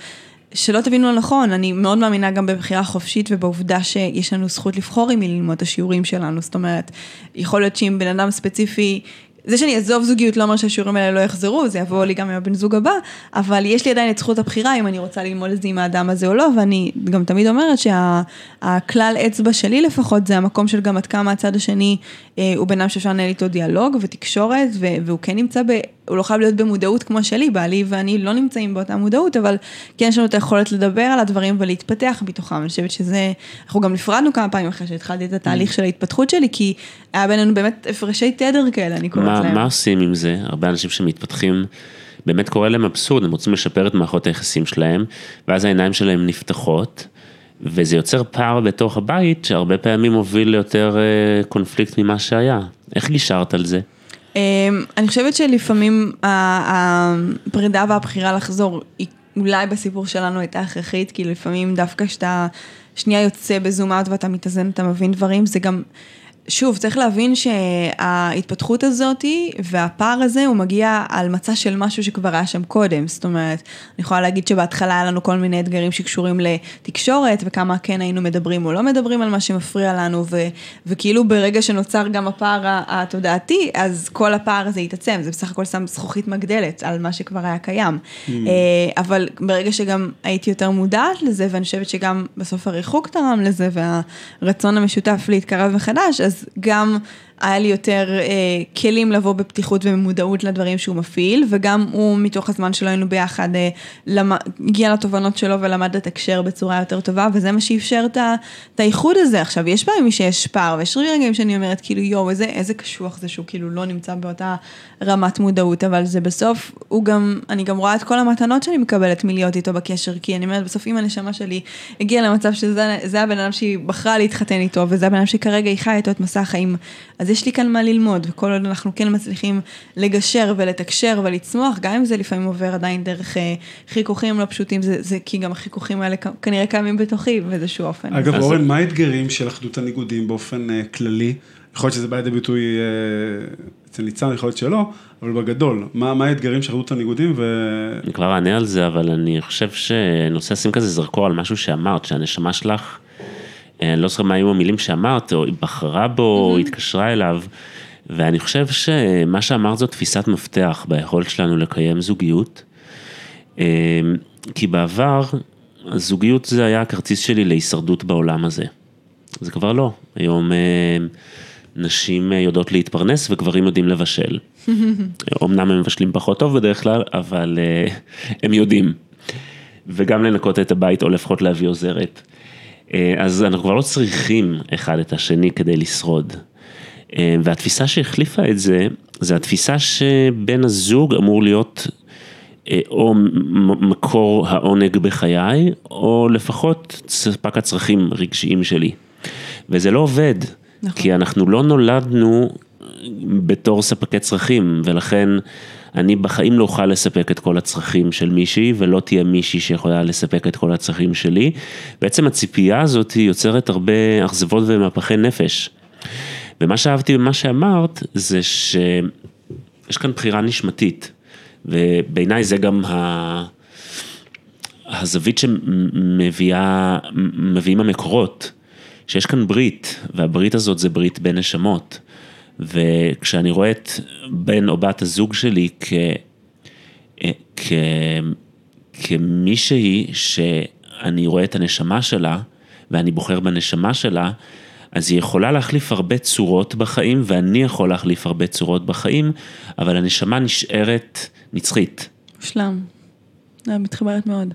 שלא תבינו לא נכון, אני מאוד מאמינה גם בבחירה חופשית ובעובדה שיש לנו זכות לבחור עם מי ללמוד את השיעורים שלנו, זאת אומרת, יכול להיות שאם בן אדם ספציפי זה שאני אעזוב זוגיות לא אומר שהשיעורים האלה לא יחזרו, זה יבוא לי גם עם הבן זוג הבא, אבל יש לי עדיין את זכות הבחירה אם אני רוצה ללמוד את זה עם האדם הזה או לא, ואני גם תמיד אומרת שהכלל שה, אצבע שלי לפחות זה המקום של גם עד כמה הצד השני אה, הוא בן שאפשר לנהל איתו דיאלוג ותקשורת, והוא כן נמצא ב... הוא לא חייב להיות במודעות כמו שלי, בעלי ואני לא נמצאים באותה מודעות, אבל כן יש לנו את היכולת לדבר על הדברים ולהתפתח מתוכם. אני חושבת שזה, אנחנו גם נפרדנו כמה פעמים אחרי שהתחלתי את התהליך mm. של ההתפתחות שלי, כי היה בינינו באמת הפרשי תדר כאלה, אני קוראת להם. מה עושים עם זה? הרבה אנשים שמתפתחים, באמת קורה להם אבסורד, הם רוצים לשפר את מערכות היחסים שלהם, ואז העיניים שלהם נפתחות. וזה יוצר פער בתוך הבית שהרבה פעמים מוביל ליותר אה, קונפליקט ממה שהיה. איך גישרת על זה? אמ, אני חושבת שלפעמים הפרידה והבחירה לחזור היא אולי בסיפור שלנו הייתה הכרחית, כי לפעמים דווקא כשאתה שנייה יוצא בזום אאוט ואתה מתאזן, אתה מבין דברים, זה גם... שוב, צריך להבין שההתפתחות הזאת והפער הזה הוא מגיע על מצע של משהו שכבר היה שם קודם. זאת אומרת, אני יכולה להגיד שבהתחלה היה לנו כל מיני אתגרים שקשורים לתקשורת וכמה כן היינו מדברים או לא מדברים על מה שמפריע לנו ו, וכאילו ברגע שנוצר גם הפער התודעתי, אז כל הפער הזה התעצם, זה בסך הכל שם זכוכית מגדלת על מה שכבר היה קיים. Mm. אה, אבל ברגע שגם הייתי יותר מודעת לזה ואני חושבת שגם בסוף הריחוק תרם לזה והרצון המשותף להתקרב מחדש, אז אז גם היה לי יותר אה, כלים לבוא בפתיחות ומודעות לדברים שהוא מפעיל, וגם הוא מתוך הזמן שלו היינו ביחד, אה, למ... הגיע לתובנות שלו ולמד לתקשר בצורה יותר טובה, וזה מה שאפשר את האיחוד הזה. עכשיו, יש פעמים שיש פער, ויש רגעים שאני אומרת, כאילו, יואו, איזה, איזה קשוח זה שהוא כאילו לא נמצא באותה רמת מודעות, אבל זה בסוף, הוא גם, אני גם רואה את כל המתנות שאני מקבלת מלהיות איתו בקשר, כי אני אומרת, בסוף אם הנשמה שלי הגיעה למצב שזה הבן אדם שהיא בחרה להתחתן איתו, וזה הבן אדם שכרגע היא חיה איתו את מסע החיים, אז יש לי כאן מה ללמוד, וכל עוד אנחנו כן מצליחים לגשר ולתקשר ולצמוח, גם אם זה לפעמים עובר עדיין דרך אה, חיכוכים לא פשוטים, זה, זה כי גם החיכוכים האלה כנראה קיימים בתוכי באיזשהו אופן. אגב, אורן, מה האתגרים של אחדות הניגודים באופן uh, כללי? יכול להיות שזה בא לידי ביטוי uh, אצל ניצן, יכול להיות שלא, אבל בגדול, מה, מה האתגרים של אחדות הניגודים ו... אני כבר אענה על זה, אבל אני חושב שאני רוצה לשים כזה זרקור על משהו שאמרת, שהנשמה שלך... אני לא זוכר מה היו המילים שאמרת, או היא בחרה בו, או התקשרה אליו, ואני חושב שמה שאמרת זו תפיסת מפתח ביכולת שלנו לקיים זוגיות, אמ, כי בעבר, הזוגיות זה היה הכרטיס שלי להישרדות בעולם הזה. זה כבר לא, היום אמ, נשים יודעות להתפרנס וגברים יודעים לבשל. אמנם הם מבשלים פחות טוב בדרך כלל, אבל אה, הם יודעים. וגם לנקות את הבית, או לפחות להביא עוזרת. אה, אז אנחנו כבר לא צריכים אחד את השני כדי לשרוד. אה, והתפיסה שהחליפה את זה, זה התפיסה שבן הזוג אמור להיות אה, או מקור העונג בחיי, או לפחות ספק הצרכים רגשיים שלי. וזה לא עובד, נכון. כי אנחנו לא נולדנו בתור ספקי צרכים, ולכן אני בחיים לא אוכל לספק את כל הצרכים של מישהי, ולא תהיה מישהי שיכולה לספק את כל הצרכים שלי. בעצם הציפייה הזאת יוצרת הרבה אכזבות ומהפכי נפש. ומה שאהבתי במה שאמרת, זה שיש כאן בחירה נשמתית, ובעיניי זה גם ה... הזווית שמביאים המקורות, שיש כאן ברית, והברית הזאת זה ברית בין נשמות. וכשאני רואה את בן או בת הזוג שלי. כ... כמישהי שאני רואה את הנשמה שלה, ואני בוחר בנשמה שלה, אז היא יכולה להחליף הרבה צורות בחיים, ואני יכול להחליף הרבה צורות בחיים, אבל הנשמה נשארת נצחית. שלם. אני מתחברת מאוד.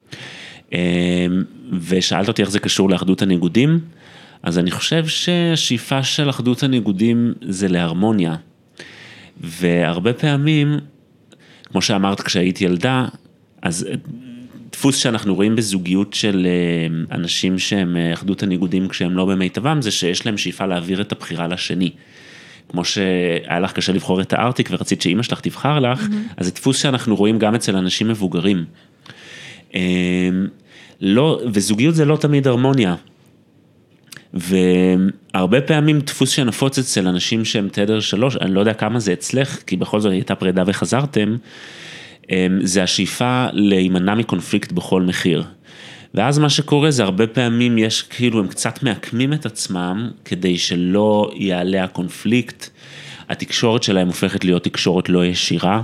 אמ, ושאלת אותי איך זה קשור לאחדות הניגודים, אז אני חושב שהשאיפה של אחדות הניגודים זה להרמוניה. והרבה פעמים, כמו שאמרת כשהייתי ילדה, אז דפוס שאנחנו רואים בזוגיות של אה, אנשים שהם אה, אחדות הניגודים כשהם לא במיטבם, זה שיש להם שאיפה להעביר את הבחירה לשני. כמו שהיה לך קשה לבחור את הארטיק ורצית שאימא שלך תבחר לך, mm-hmm. אז זה דפוס שאנחנו רואים גם אצל אנשים מבוגרים. לא, וזוגיות זה לא תמיד הרמוניה. והרבה פעמים דפוס שנפוץ אצל אנשים שהם תדר שלוש, אני לא יודע כמה זה אצלך, כי בכל זאת הייתה פרידה וחזרתם, אמ, זה השאיפה להימנע מקונפליקט בכל מחיר. ואז מה שקורה זה הרבה פעמים יש כאילו הם קצת מעקמים את עצמם כדי שלא יעלה הקונפליקט, התקשורת שלהם הופכת להיות תקשורת לא ישירה,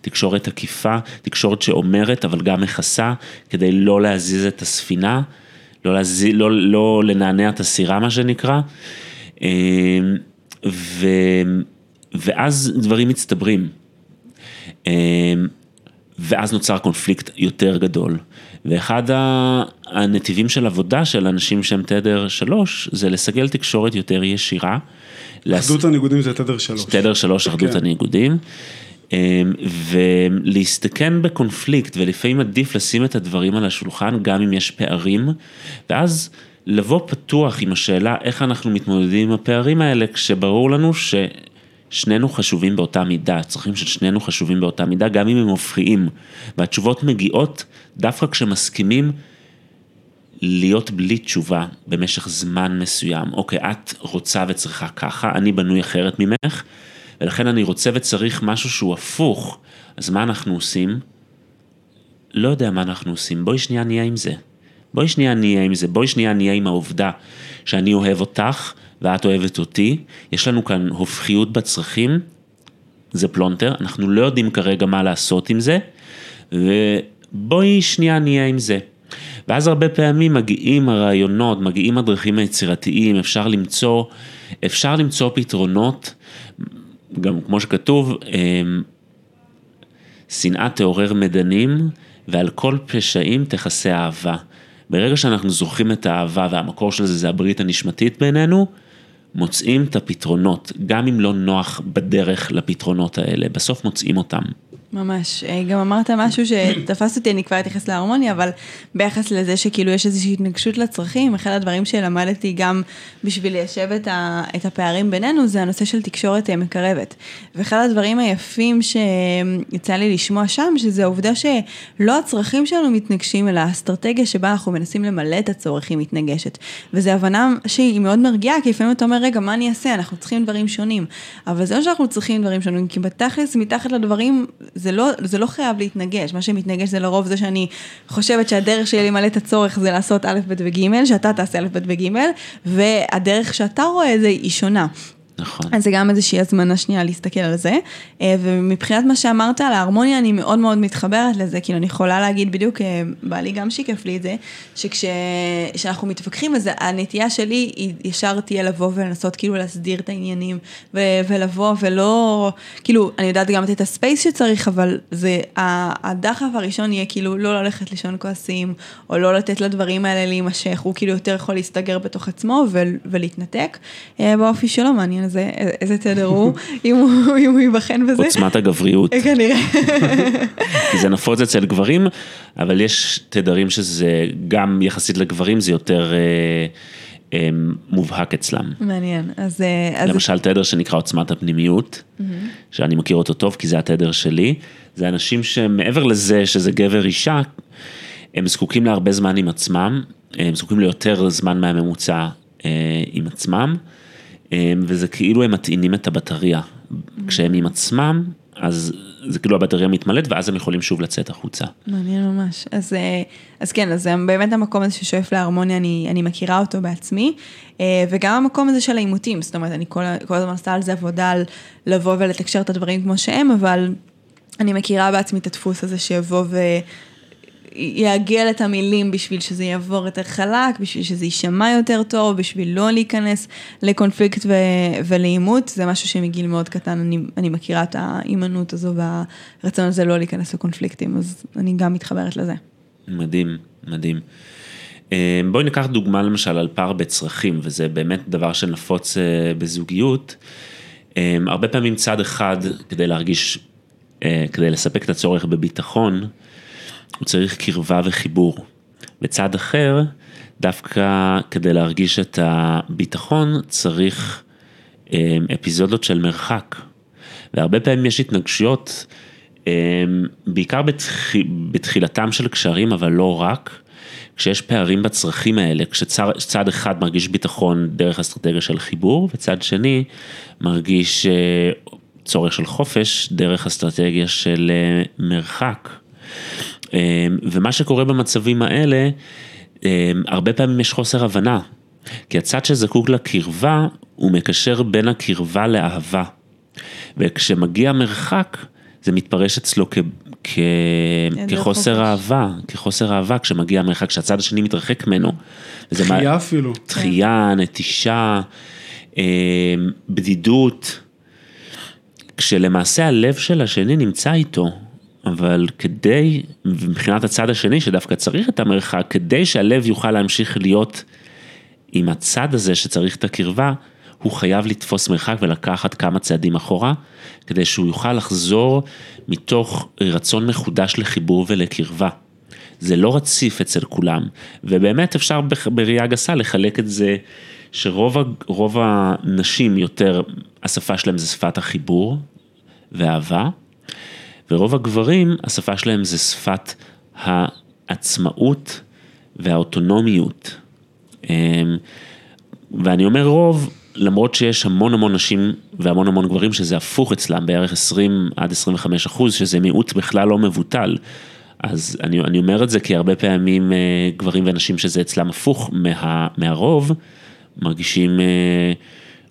תקשורת עקיפה, תקשורת שאומרת אבל גם מכסה, כדי לא להזיז את הספינה, לא, להזיז, לא, לא לנענע את הסירה מה שנקרא, אמ, ו, ואז דברים מצטברים. אמ, ואז נוצר קונפליקט יותר גדול. ואחד הנתיבים של עבודה של אנשים שהם תדר שלוש, זה לסגל תקשורת יותר ישירה. אחדות הניגודים זה תדר שלוש. תדר שלוש, אחדות כן. הניגודים. אמ, ולהסתכן בקונפליקט, ולפעמים עדיף לשים את הדברים על השולחן, גם אם יש פערים, ואז לבוא פתוח עם השאלה איך אנחנו מתמודדים עם הפערים האלה, כשברור לנו ששנינו חשובים באותה מידה, הצרכים של שנינו חשובים באותה מידה, גם אם הם מפריעים. והתשובות מגיעות דווקא כשמסכימים להיות בלי תשובה במשך זמן מסוים. אוקיי, את רוצה וצריכה ככה, אני בנוי אחרת ממך. ולכן אני רוצה וצריך משהו שהוא הפוך, אז מה אנחנו עושים? לא יודע מה אנחנו עושים, בואי שנייה נהיה עם זה. בואי שנייה נהיה עם זה, בואי שנייה נהיה עם העובדה שאני אוהב אותך ואת אוהבת אותי, יש לנו כאן הופכיות בצרכים, זה פלונטר, אנחנו לא יודעים כרגע מה לעשות עם זה, ובואי שנייה נהיה עם זה. ואז הרבה פעמים מגיעים הרעיונות, מגיעים הדרכים היצירתיים, אפשר למצוא, אפשר למצוא פתרונות גם כמו שכתוב, אמ, שנאה תעורר מדנים ועל כל פשעים תכסה אהבה. ברגע שאנחנו זוכרים את האהבה והמקור של זה זה הברית הנשמתית בינינו, מוצאים את הפתרונות, גם אם לא נוח בדרך לפתרונות האלה, בסוף מוצאים אותם. ממש, אה, גם אמרת משהו שתפס אותי, אני כבר אתייחס להרמוניה, אבל ביחס לזה שכאילו יש איזושהי התנגשות לצרכים, אחד הדברים שלמדתי גם בשביל ליישב את, ה, את הפערים בינינו, זה הנושא של תקשורת אה, מקרבת. ואחד הדברים היפים שיצא לי לשמוע שם, שזה העובדה שלא הצרכים שלנו מתנגשים, אלא האסטרטגיה שבה אנחנו מנסים למלא את הצורך היא מתנגשת. וזו הבנה שהיא מאוד מרגיעה, כי לפעמים אתה אומר, רגע, מה אני אעשה? אנחנו צריכים דברים שונים. אבל זה לא שאנחנו צריכים דברים שונים, כי בתכלס, מתחת לדברים, זה לא, זה לא חייב להתנגש, מה שמתנגש זה לרוב זה שאני חושבת שהדרך שלי למלא את הצורך זה לעשות א', ב' וג', שאתה תעשה א', ב' וג', והדרך שאתה רואה זה היא שונה. נכון. אז זה גם איזושהי הזמנה שנייה להסתכל על זה. אה, ומבחינת מה שאמרת על ההרמוניה, אני מאוד מאוד מתחברת לזה, כאילו אני יכולה להגיד בדיוק, אה, בעלי גם שיקף לי את זה, שכשאנחנו מתווכחים, אז הנטייה שלי היא ישר תהיה לבוא ולנסות כאילו להסדיר את העניינים, ו- ולבוא ולא, כאילו, אני יודעת גם את הספייס שצריך, אבל זה, הדחף הראשון יהיה כאילו לא ללכת לישון כועסים, או לא לתת לדברים האלה להימשך, הוא כאילו יותר יכול להסתגר בתוך עצמו ולהתנתק. אה, באופי שלו מעניין הזה, איזה תדר הוא, אם הוא ייבחן בזה. עוצמת הגבריות. כנראה. זה נפוץ אצל גברים, אבל יש תדרים שזה גם יחסית לגברים, זה יותר... אה, אמ, מובהק אצלם. מעניין, אז... אה, אז... למשל תדר שנקרא עוצמת הפנימיות, שאני מכיר אותו טוב כי זה התדר שלי, זה אנשים שמעבר לזה שזה גבר אישה, הם זקוקים להרבה זמן עם עצמם, הם זקוקים ליותר זמן מהממוצע אה, עם עצמם, אה, וזה כאילו הם מטעינים את הבטריה. כשהם עם עצמם, אז זה כאילו הבטריה מתמלאת ואז הם יכולים שוב לצאת החוצה. מעניין ממש. אז, אה, אז כן, אז באמת המקום הזה ששואף להרמוניה, אני, אני מכירה אותו בעצמי, אה, וגם המקום הזה של העימותים, זאת אומרת, אני כל, כל הזמן עושה על זה עבודה, על לבוא ולתקשר את הדברים כמו שהם, אבל אני מכירה בעצמי את הדפוס הזה שיבוא ו... יעגל את המילים בשביל שזה יעבור יותר חלק, בשביל שזה יישמע יותר טוב, בשביל לא להיכנס לקונפליקט ו- ולעימות, זה משהו שמגיל מאוד קטן, אני, אני מכירה את ההימנעות הזו והרצון הזה לא להיכנס לקונפליקטים, אז אני גם מתחברת לזה. מדהים, מדהים. אה, בואי ניקח דוגמה למשל על פער בצרכים, וזה באמת דבר שנפוץ אה, בזוגיות. אה, הרבה פעמים צד אחד, כדי להרגיש, כדי לספק את הצורך בביטחון, הוא צריך קרבה וחיבור. וצד אחר, דווקא כדי להרגיש את הביטחון, צריך אמ, אפיזודות של מרחק. והרבה פעמים יש התנגשויות, אמ, בעיקר בתח... בתחילתם של קשרים, אבל לא רק, כשיש פערים בצרכים האלה, כשצד אחד מרגיש ביטחון דרך אסטרטגיה של חיבור, וצד שני מרגיש אה, צורך של חופש דרך אסטרטגיה של אה, מרחק. אמ, ומה שקורה במצבים האלה, אמ, הרבה פעמים יש חוסר הבנה. כי הצד שזקוק לקרבה, הוא מקשר בין הקרבה לאהבה. וכשמגיע מרחק, זה מתפרש אצלו כ... כ... כחוסר חופש. אהבה, כחוסר אהבה, כשמגיע מרחק, כשהצד השני מתרחק ממנו. דחייה מה... אפילו. דחייה, נטישה, אמ, בדידות. כשלמעשה הלב של השני נמצא איתו, אבל כדי, מבחינת הצד השני שדווקא צריך את המרחק, כדי שהלב יוכל להמשיך להיות עם הצד הזה שצריך את הקרבה, הוא חייב לתפוס מרחק ולקחת כמה צעדים אחורה, כדי שהוא יוכל לחזור מתוך רצון מחודש לחיבור ולקרבה. זה לא רציף אצל כולם, ובאמת אפשר בראייה גסה לחלק את זה שרוב הנשים יותר, השפה שלהם זה שפת החיבור ואהבה, ורוב הגברים, השפה שלהם זה שפת העצמאות והאוטונומיות. אמ, ואני אומר רוב, למרות שיש המון המון נשים והמון המון גברים שזה הפוך אצלם, בערך 20 עד 25 אחוז, שזה מיעוט בכלל לא מבוטל. אז אני, אני אומר את זה כי הרבה פעמים אה, גברים ונשים שזה אצלם הפוך מה, מהרוב, מרגישים אה,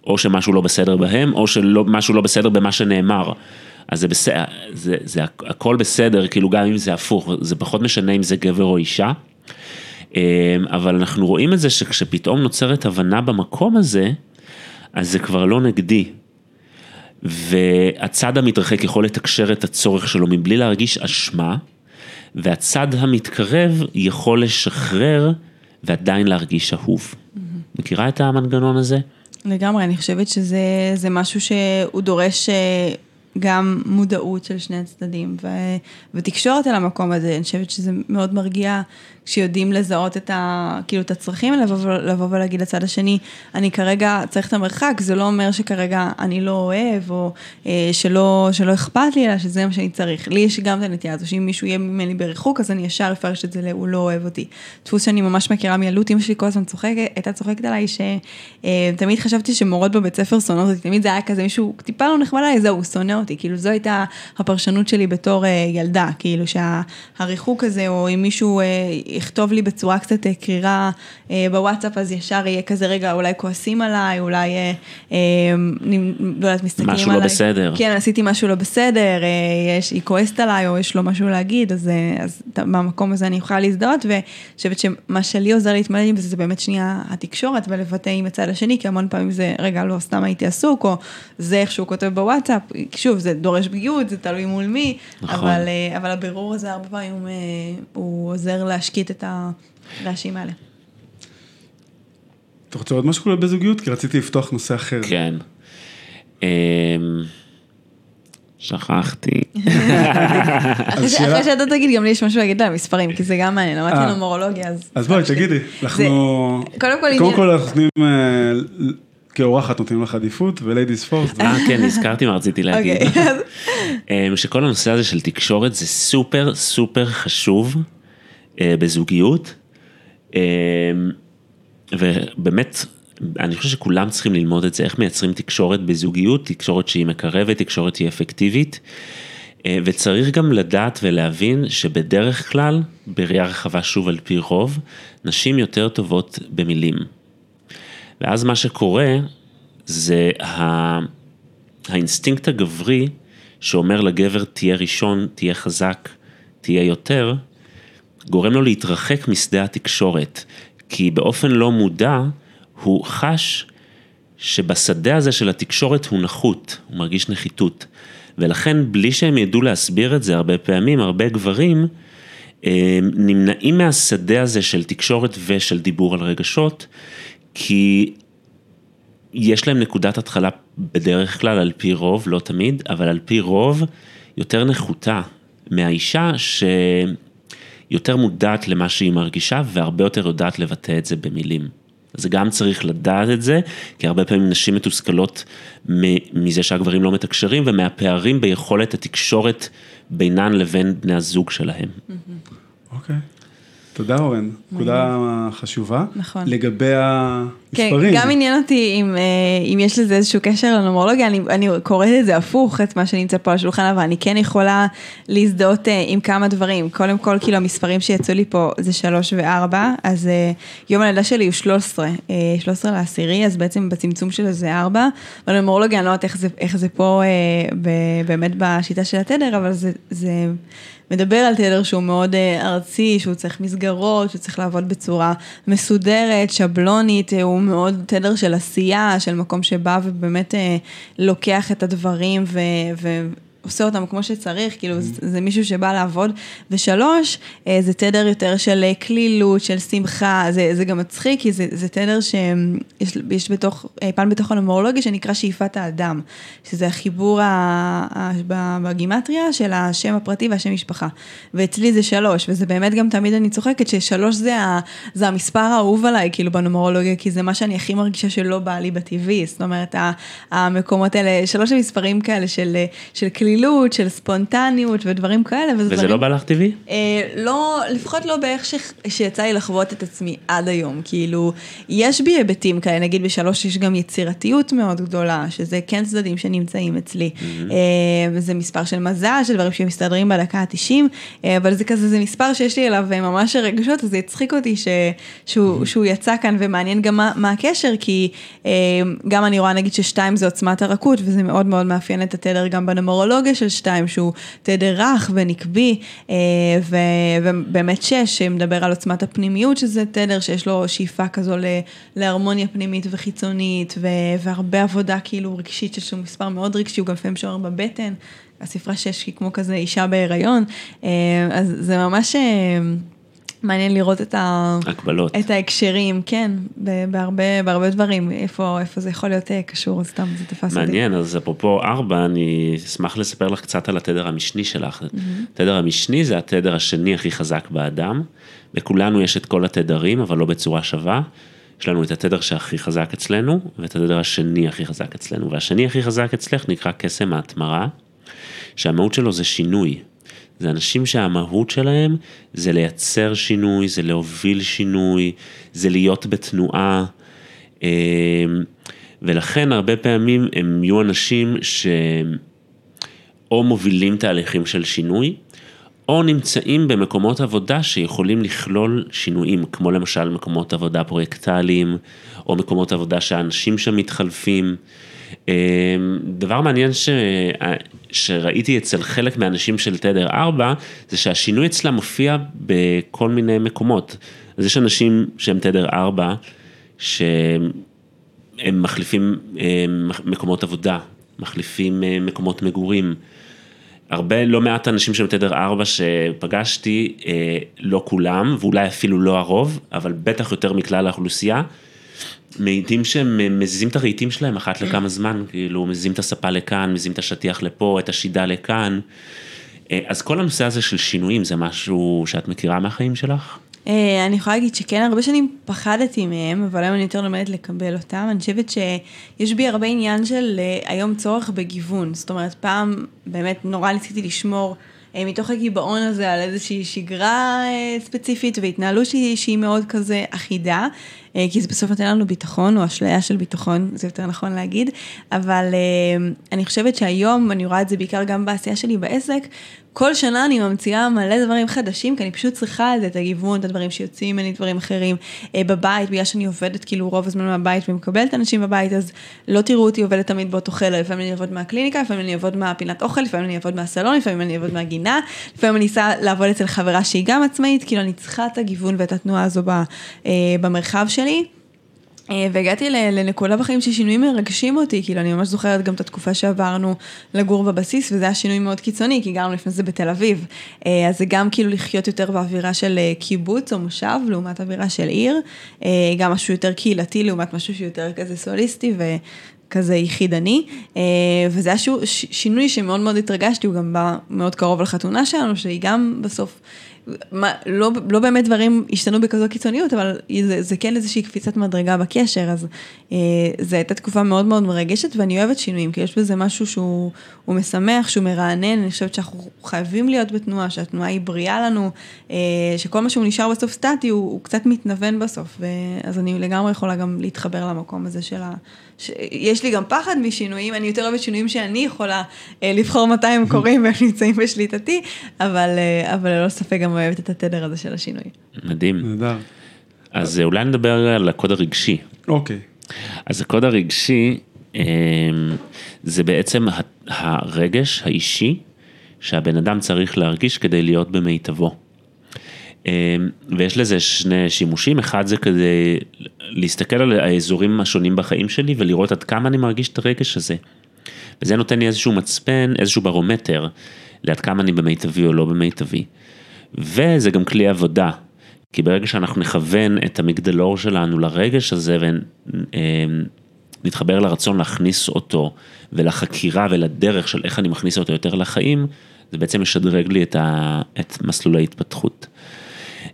או שמשהו לא בסדר בהם, או שמשהו לא בסדר במה שנאמר. אז זה בסדר, זה, זה הכל בסדר, כאילו גם אם זה הפוך, זה פחות משנה אם זה גבר או אישה. אמ, אבל אנחנו רואים את זה שכשפתאום נוצרת הבנה במקום הזה, אז זה כבר לא נגדי. והצד המתרחק יכול לתקשר את הצורך שלו מבלי להרגיש אשמה, והצד המתקרב יכול לשחרר ועדיין להרגיש אהוב. Mm-hmm. מכירה את המנגנון הזה? לגמרי, אני חושבת שזה משהו שהוא דורש אה, גם מודעות של שני הצדדים ו, ותקשורת על המקום הזה, אני חושבת שזה מאוד מרגיע כשיודעים לזהות את, ה, כאילו, את הצרכים, לבוא, לבוא ולהגיד לצד השני, אני כרגע צריך את המרחק, זה לא אומר שכרגע אני לא אוהב, או אה, שלא, שלא אכפת לי, אלא שזה מה שאני צריך. לי יש גם את הנטייה הזו, שאם מישהו יהיה ממני בריחוק, אז אני ישר אפרש את זה ל"הוא לא אוהב אותי". דפוס שאני ממש מכירה מילדות, אמא שלי כל הזמן צוחקת, הייתה צוחקת עליי, שתמיד אה, חשבתי שמורות בבית ספר שונאות אותי, תמיד זה היה כזה מישהו טיפה לא נחמד עליי, זהו, הוא שונא אותי, כאילו זו הייתה הפרשנות שלי בתור אה, ילדה, כאילו שהריחוק הזה, או אם מישהו... אה, יכתוב לי בצורה קצת אה, קרירה אה, בוואטסאפ, אז ישר יהיה כזה רגע, אולי כועסים עליי, אולי, אה, לא יודעת, מסתכלים משהו לא עליי. משהו לא בסדר. כן, עשיתי משהו לא בסדר, יש, היא כועסת עליי, או יש לו משהו להגיד, אז, אז במקום הזה אני יכולה להזדהות, ואני חושבת שמה שלי עוזר להתמודד עם זה, זה באמת שנייה התקשורת, ולבטא עם הצד השני, כי המון פעמים זה, רגע, לא, סתם הייתי עסוק, או זה איך שהוא כותב בוואטסאפ, שוב, זה דורש פגיעות, זה תלוי מול מי, נכון. אבל, אבל הבירור הזה הרבה פעמים הוא עוזר להשקיט את הרעשים האלה. אתה רוצה עוד משהו בזוגיות? כי רציתי לפתוח נושא אחר. כן. אמ, שכחתי. אחרי שאתה תגיד, גם לי יש משהו להגיד על המספרים, כי זה גם מעניין, למדתי אה. נומרולוגיה, אז... אז בואי, תגידי, אנחנו... קודם כל, קודם כל אנחנו נותנים, אה, כאורחת נותנים לך עדיפות, וליידיס פורסט. אה, כן, נזכרתי מה רציתי להגיד. אוקיי, אמ, שכל הנושא הזה של תקשורת זה סופר סופר חשוב בזוגיות. אמ, ובאמת, אני חושב שכולם צריכים ללמוד את זה, איך מייצרים תקשורת בזוגיות, תקשורת שהיא מקרבת, תקשורת שהיא אפקטיבית. אה, וצריך גם לדעת ולהבין שבדרך כלל, בראייה רחבה שוב על פי רוב, נשים יותר טובות במילים. ואז מה שקורה זה ה... האינסטינקט הגברי שאומר לגבר תהיה ראשון, תהיה חזק, תהיה יותר, גורם לו להתרחק משדה התקשורת, כי באופן לא מודע הוא חש שבשדה הזה של התקשורת הוא נחות, הוא מרגיש נחיתות. ולכן בלי שהם ידעו להסביר את זה הרבה פעמים, הרבה גברים אה, נמנעים מהשדה הזה של תקשורת ושל דיבור על רגשות, כי יש להם נקודת התחלה בדרך כלל, על פי רוב, לא תמיד, אבל על פי רוב, יותר נחותה מהאישה שיותר מודעת למה שהיא מרגישה והרבה יותר יודעת לבטא את זה במילים. אז גם צריך לדעת את זה, כי הרבה פעמים נשים מתוסכלות מזה שהגברים לא מתקשרים ומהפערים ביכולת התקשורת בינן לבין בני הזוג שלהם. אוקיי. תודה אורן, נקודה חשובה. נכון. לגבי כן, המספרים. גם עניין אותי אם, אה, אם יש לזה איזשהו קשר לנומרולוגיה, אני, אני קוראת את זה הפוך, את מה שנמצא פה על השולחן, אבל אני כן יכולה להזדהות אה, עם כמה דברים. קודם כל, כאילו המספרים שיצאו לי פה זה 3 ו-4, אז אה, יום הלידה שלי הוא 13, אה, 13 לעשירי, אז בעצם בצמצום שלו זה 4, אבל נומרולוגיה, אני לא יודעת איך זה, איך זה פה באמת בשיטה של התדר, אבל זה... זה מדבר על תדר שהוא מאוד אה, ארצי, שהוא צריך מסגרות, שהוא צריך לעבוד בצורה מסודרת, שבלונית, אה, הוא מאוד תדר של עשייה, של מקום שבא ובאמת אה, לוקח את הדברים ו... ו עושה אותם כמו שצריך, כאילו Mm-hmm. זה, זה מישהו שבא לעבוד. ושלוש, אה, זה תדר יותר של אה, קלילות, של שמחה, זה, זה גם מצחיק, כי זה, זה תדר שיש יש בתוך, אה, פן בתוך הנומרולוגיה שנקרא שאיפת האדם, שזה החיבור ה, ה, בגימטריה של השם הפרטי והשם משפחה. ואצלי זה שלוש, וזה באמת גם תמיד אני צוחקת ששלוש זה, ה, זה המספר האהוב עליי, כאילו בנומרולוגיה, כי זה מה שאני הכי מרגישה שלא בא לי בטבעי, זאת אומרת, המקומות האלה, שלוש המספרים כאלה של, של קלילות, של ספונטניות ודברים כאלה, וזה וזה דברים... לא בא לך טבעי? אה, לא, לפחות לא באיך ש, שיצא לי לחוות את עצמי עד היום, כאילו, יש בי היבטים כאלה, נגיד בשלוש יש גם יצירתיות מאוד גדולה, שזה כן צדדים שנמצאים אצלי. אה, זה מספר של מזל, של דברים שמסתדרים בדקה ה-90, אה, אבל זה כזה, זה מספר שיש לי אליו אה, ממש רגשות, אז זה הצחיק אותי ש, שהוא, שהוא יצא כאן, ומעניין גם מה, מה הקשר, כי אה, גם אני רואה נגיד ששתיים זה עוצמת הרכות, וזה מאוד מאוד מאפיין את התדר גם בנומרולוגיה של שתיים, שהוא תדר רך ונקבי, אה, ובאמת שש, שמדבר על עוצמת הפנימיות, שזה תדר שיש לו שאיפה כזו להרמוניה פנימית וחיצונית, והרבה עבודה כאילו רגשית, שיש לו מספר מאוד רגשי, הוא גם לפעמים שוער בבטן, הספרה שש היא כמו כזה אישה בהיריון, אה, אז זה ממש... מעניין לראות את, ה... הקבלות. את ההקשרים, כן, בהרבה, בהרבה דברים, איפה, איפה זה יכול להיות אה, קשור, סתם זה תפס אותי. מעניין, אז אפרופו ארבע, אני אשמח לספר לך קצת על התדר המשני שלך. התדר המשני זה התדר השני הכי חזק באדם. לכולנו יש את כל התדרים, אבל לא בצורה שווה. יש לנו את התדר שהכי חזק אצלנו, ואת התדר השני הכי חזק אצלנו. והשני הכי חזק אצלך נקרא קסם ההתמרה, שהמהות שלו זה שינוי. זה אנשים שהמהות שלהם זה לייצר שינוי, זה להוביל שינוי, זה להיות בתנועה. אמ, ולכן הרבה פעמים הם יהיו אנשים שאו מובילים תהליכים של שינוי, או נמצאים במקומות עבודה שיכולים לכלול שינויים, כמו למשל מקומות עבודה פרויקטליים, או מקומות עבודה שהאנשים שם מתחלפים. אמ, דבר מעניין ש... שראיתי אצל חלק מהאנשים של תדר 4, זה שהשינוי אצלם מופיע בכל מיני מקומות. אז יש אנשים שהם תדר 4, שהם מחליפים אמ, מקומות עבודה, מחליפים אה, מקומות מגורים. הרבה, לא מעט אנשים שהם תדר 4 שפגשתי, אה, לא כולם, ואולי אפילו לא הרוב, אבל בטח יותר מכלל האוכלוסייה, מעידים שהם מזיזים את הרהיטים שלהם אחת לכמה זמן, כאילו מזיזים את הספה לכאן, מזיזים את השטיח לפה, את השידה לכאן. אה, אז כל הנושא הזה של שינויים זה משהו שאת מכירה מהחיים שלך? אה, אני יכולה להגיד שכן, הרבה שנים פחדתי מהם, אבל היום אני יותר לומדת לקבל אותם. אני חושבת שיש בי הרבה עניין של אה, היום צורך בגיוון. זאת אומרת, פעם באמת נורא ניסיתי לשמור מתוך הגיבעון הזה על איזושהי שגרה ספציפית והתנהלות שהיא מאוד כזה אחידה, כי זה בסוף נותן לנו ביטחון, או אשליה של ביטחון, זה יותר נכון להגיד, אבל אני חושבת שהיום, אני רואה את זה בעיקר גם בעשייה שלי בעסק, כל שנה אני ממציאה מלא דברים חדשים, כי אני פשוט צריכה את הגיוון, את הדברים שיוצאים ממני, דברים אחרים. אה, בבית, בגלל שאני עובדת כאילו רוב הזמן מהבית ומקבלת אנשים בבית, אז לא תראו אותי עובדת תמיד באותו חלק, לפעמים אני אעבוד מהקליניקה, לפעמים אני אעבוד מהפינת אוכל, לפעמים אני אעבוד מהסלון, לפעמים אני אעבוד מהגינה, לפעמים אני אסע לעבוד אצל חברה שהיא גם עצמאית, כאילו אני צריכה את הגיוון ואת התנועה הזו אה, במרחב שלי. אה, והגעתי לנקודה בחיים ששינויים מרגשים אותי, כאילו אני ממש זוכרת גם את התקופה שעברנו לגור בבסיס, וזה היה שינוי מאוד קיצוני, כי גרנו לפני זה בתל אביב. אה, אז זה גם כאילו לחיות יותר באווירה של אה, קיבוץ או מושב, לעומת אווירה של עיר, גם משהו יותר קהילתי לעומת משהו שיותר כזה סוליסטי, ו... כזה יחידני, וזה היה שינוי שמאוד מאוד התרגשתי, הוא גם בא מאוד קרוב לחתונה שלנו, שהיא גם בסוף מה, לא, לא באמת דברים השתנו בכזו קיצוניות, אבל זה, זה כן איזושהי קפיצת מדרגה בקשר, אז אה, זו הייתה תקופה מאוד מאוד מרגשת, ואני אוהבת שינויים, כי יש בזה משהו שהוא משמח, שהוא מרענן, אני חושבת שאנחנו חייבים להיות בתנועה, שהתנועה היא בריאה לנו, אה, שכל מה שהוא נשאר בסוף סטטי, הוא, הוא קצת מתנוון בסוף, אז אני לגמרי יכולה גם להתחבר למקום הזה של ה... יש לי גם פחד משינויים, אני יותר אוהבת שינויים שאני יכולה אה, לבחור מתי הם קורים והם נמצאים בשליטתי, אבל, אה, אבל ללא ספק גם אוהבת את התדר הזה של השינוי. מדהים. נהדר. אז אה, אולי נדבר על הקוד הרגשי. אוקיי. אז הקוד הרגשי אה, זה בעצם הרגש האישי שהבן אדם צריך להרגיש כדי להיות במיטבו. אמ, ויש לזה שני שימושים, אחד זה כדי להסתכל על האזורים השונים בחיים שלי ולראות עד כמה אני מרגיש את הרגש הזה. וזה נותן לי איזשהו מצפן, איזשהו ברומטר, לעד כמה אני במיטבי או לא במיטבי. וזה גם כלי עבודה, כי ברגע שאנחנו נכוון את המגדלור שלנו לרגש הזה ונתחבר אמ, לרצון להכניס אותו ולחקירה ולדרך של איך אני מכניס אותו יותר לחיים, זה בעצם משדרג לי את, ה, את מסלול ההתפתחות.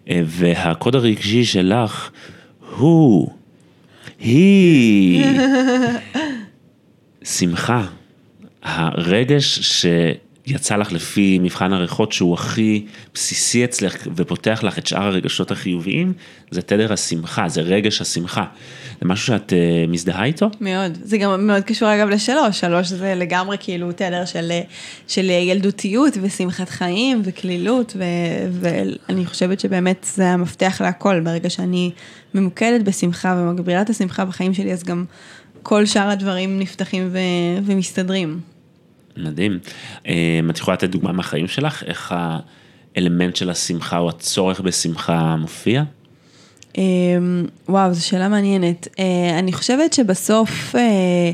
אה, והקוד הרגשי שלך הוא, היא, שמחה, הרגש שיצא לך לפי מבחן הריחות שהוא הכי בסיסי אצלך ופותח לך את שאר הרגשות החיוביים, זה תדר השמחה, זה רגש השמחה. זה משהו שאת uh, מזדהה איתו? מאוד, זה גם מאוד קשור אגב לשלוש, שלוש זה לגמרי כאילו תדר של, של ילדותיות ושמחת חיים וקלילות, ו, ואני חושבת שבאמת זה המפתח להכל, ברגע שאני ממוקדת בשמחה ומגבירה את השמחה בחיים שלי, אז גם כל שאר הדברים נפתחים ו, ומסתדרים. מדהים. אה, את יכולה לתת דוגמה מהחיים שלך, איך האלמנט של השמחה או הצורך בשמחה מופיע? אמ, וואו, זו שאלה מעניינת. אה, אני חושבת שבסוף, אה,